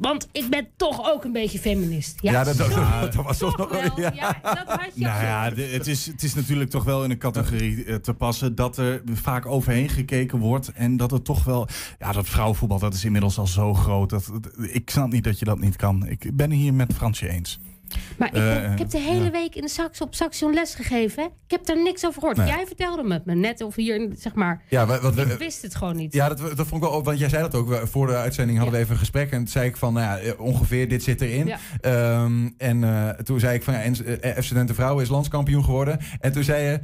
Want ik ben toch ook een beetje feminist. Ja, ja dat, dat, dat, was toch nog wel. Ja. ja. dat had je nou ja, de, het, is, het is natuurlijk toch wel in een categorie uh, te passen dat er vaak overheen gekeken wordt. En dat het toch wel. Ja, dat vrouwenvoetbal dat is inmiddels al zo groot. Dat, ik snap niet dat je dat niet kan. Ik ben hier met Fransje eens. Maar ik, heb, ik heb de hele week in de sax op Saxion les gegeven. Ik heb daar niks over gehoord. Jij vertelde me, me net of hier, zeg maar. Ja, wat, ik wist het gewoon niet. Ja, dat, dat vond ik wel. Want jij zei dat ook. Voor de uitzending hadden we even een gesprek. En toen zei ik van, nou ja, ongeveer dit zit erin. Ja. Um, en uh, toen zei ik van, ja, FC Studenten Vrouwen is landskampioen geworden. En toen zei je,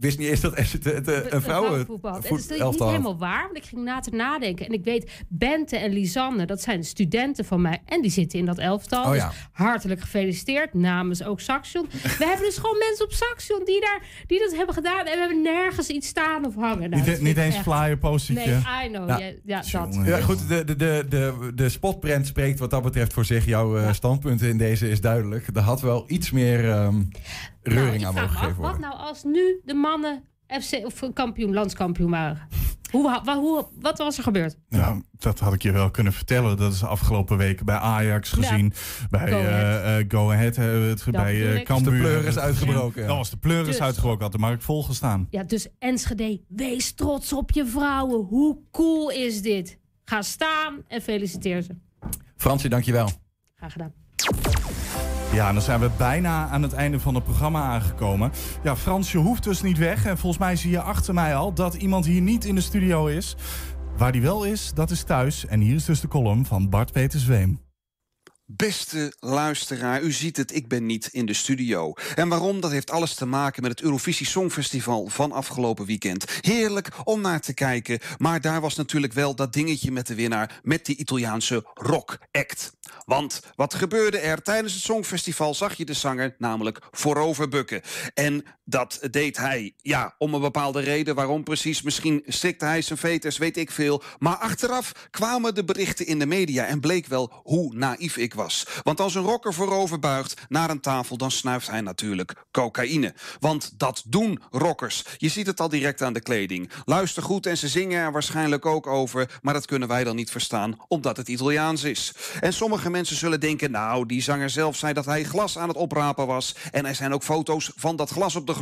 wist niet eens dat het, het, het een vrouwenvoetbal. Het is niet helemaal waar, want ik ging na te nadenken. En ik weet, Bente en Lisanne, dat zijn studenten van mij. En die zitten in dat elftal. Oh, dus hartelijk gefeliciteerd. Namens ook Saxion. we hebben dus gewoon mensen op Saxion die, daar, die dat hebben gedaan. En we hebben nergens iets staan of hangen. Nou, niet, niet eens flyer, postertje. Nee, I know. Nou, ja, ja dat. Ja, goed, de, de, de, de, de spotprint spreekt wat dat betreft voor zich. Jouw uh, standpunt in deze is duidelijk. Er had wel iets meer um, reuring nou, aan mogen gegeven worden. Wat nou als nu de mannen FC of kampioen, landskampioen waren? Hoe, wat, hoe, wat was er gebeurd? Nou, dat had ik je wel kunnen vertellen. Dat is de afgelopen weken bij Ajax gezien. Ja. Bij Go Ahead, uh, Go Ahead het, bij uh, Cambuur. De pleur is uitgebroken. Ja. Dat was de pleur is dus, uitgebroken. Had de markt volgestaan. Ja, dus Enschede, wees trots op je vrouwen. Hoe cool is dit? Ga staan en feliciteer ze. Fransje, dankjewel. Graag gedaan. Ja, dan zijn we bijna aan het einde van het programma aangekomen. Ja, Frans, je hoeft dus niet weg. En volgens mij zie je achter mij al dat iemand hier niet in de studio is. Waar die wel is, dat is thuis. En hier is dus de column van Bart Peter Zweem. Beste luisteraar, u ziet het, ik ben niet in de studio. En waarom? Dat heeft alles te maken met het Eurovisie Songfestival van afgelopen weekend. Heerlijk om naar te kijken, maar daar was natuurlijk wel dat dingetje met de winnaar... met die Italiaanse rock act. Want wat gebeurde er? Tijdens het Songfestival zag je de zanger namelijk voorover bukken. En dat deed hij, ja, om een bepaalde reden. Waarom precies? Misschien strikte hij zijn veters, weet ik veel. Maar achteraf kwamen de berichten in de media... en bleek wel hoe naïef ik was. Want als een rocker voorover buigt naar een tafel... dan snuift hij natuurlijk cocaïne. Want dat doen rockers. Je ziet het al direct aan de kleding. Luister goed en ze zingen er waarschijnlijk ook over... maar dat kunnen wij dan niet verstaan, omdat het Italiaans is. En sommige mensen zullen denken... nou, die zanger zelf zei dat hij glas aan het oprapen was... en er zijn ook foto's van dat glas op de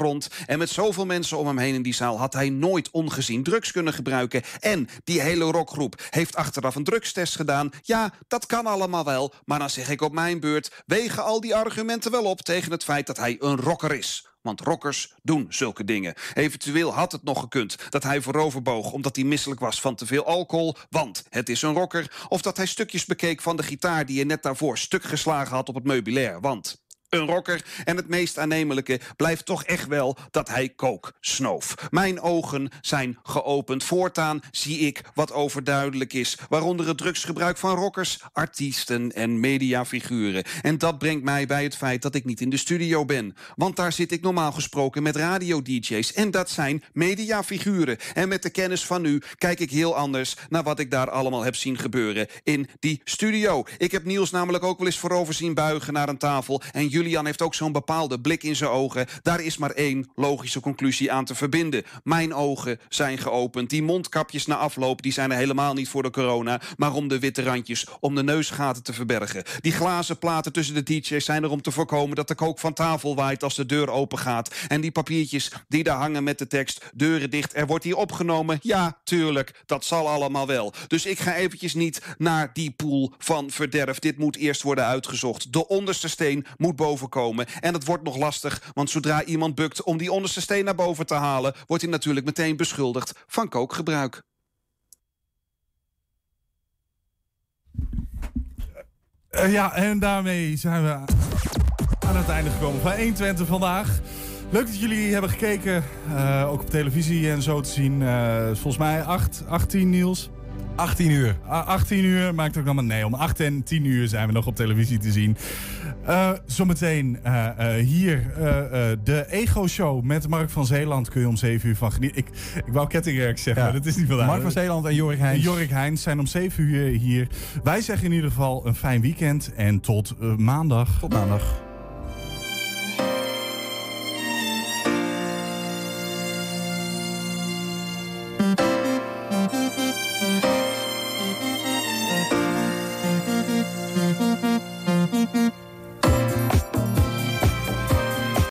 En met zoveel mensen om hem heen in die zaal... had hij nooit ongezien drugs kunnen gebruiken. En die hele rockgroep heeft achteraf een drugstest gedaan. Ja, dat kan allemaal wel, maar dan zeg ik op mijn beurt... wegen al die argumenten wel op tegen het feit dat hij een rocker is. want rockers doen zulke dingen. Eventueel had het nog gekund dat hij vooroverboog omdat hij misselijk was van te veel alcohol, want het is een rocker. Of dat hij stukjes bekeek van de gitaar die hij net daarvoor stuk geslagen had op het meubilair, want een rocker. En het meest aannemelijke blijft toch echt wel dat hij kook snoof. Mijn ogen zijn geopend. Voortaan zie ik wat overduidelijk is. Waaronder het drugsgebruik van rockers, artiesten en mediafiguren. En dat brengt mij bij het feit dat ik niet in de studio ben. Want daar zit ik normaal gesproken met radio-dj's. En dat zijn mediafiguren. En met de kennis van nu kijk ik heel anders naar wat ik daar allemaal heb zien gebeuren in die studio. Ik heb Niels namelijk ook wel eens voorover zien buigen naar een tafel. En Julian heeft ook zo'n bepaalde blik in zijn ogen. Daar is maar één logische conclusie aan te verbinden. Mijn ogen zijn geopend. Die mondkapjes na afloop die zijn er helemaal niet voor de corona, maar om de witte randjes, om de neusgaten te verbergen. Die glazen platen tussen de DJ's zijn er om te voorkomen dat de kook van tafel waait als de deur open gaat. En die papiertjes die daar hangen met de tekst deuren dicht. Er wordt hier opgenomen. Ja, tuurlijk, dat zal allemaal wel. Dus ik ga eventjes niet naar die pool van verderf. Dit moet eerst worden uitgezocht. De onderste steen moet boven komen. En het wordt nog lastig, want zodra iemand bukt om die onderste steen naar boven te halen, wordt hij natuurlijk meteen beschuldigd van kookgebruik. Eh, ja, en daarmee zijn we aan het einde gekomen van 120 vandaag. Leuk dat jullie hebben gekeken, eh, ook op televisie en zo te zien. Eh, volgens mij 8, 18 Niels. 18 uur. 18 uur maakt ook allemaal. Nee, om 8 en 10 uur zijn we nog op televisie te zien. Uh, zometeen uh, uh, hier de Ego-show met Mark van Zeeland. Kun je om 7 uur van genieten. Ik, ik wou Kettingerk zeggen, Ja. maar dat is niet vandaag. Mark van Zeeland en Jorik Heijns. Jorik Heijns zijn om 7 uur hier. Wij zeggen in ieder geval een fijn weekend en tot maandag. Tot maandag.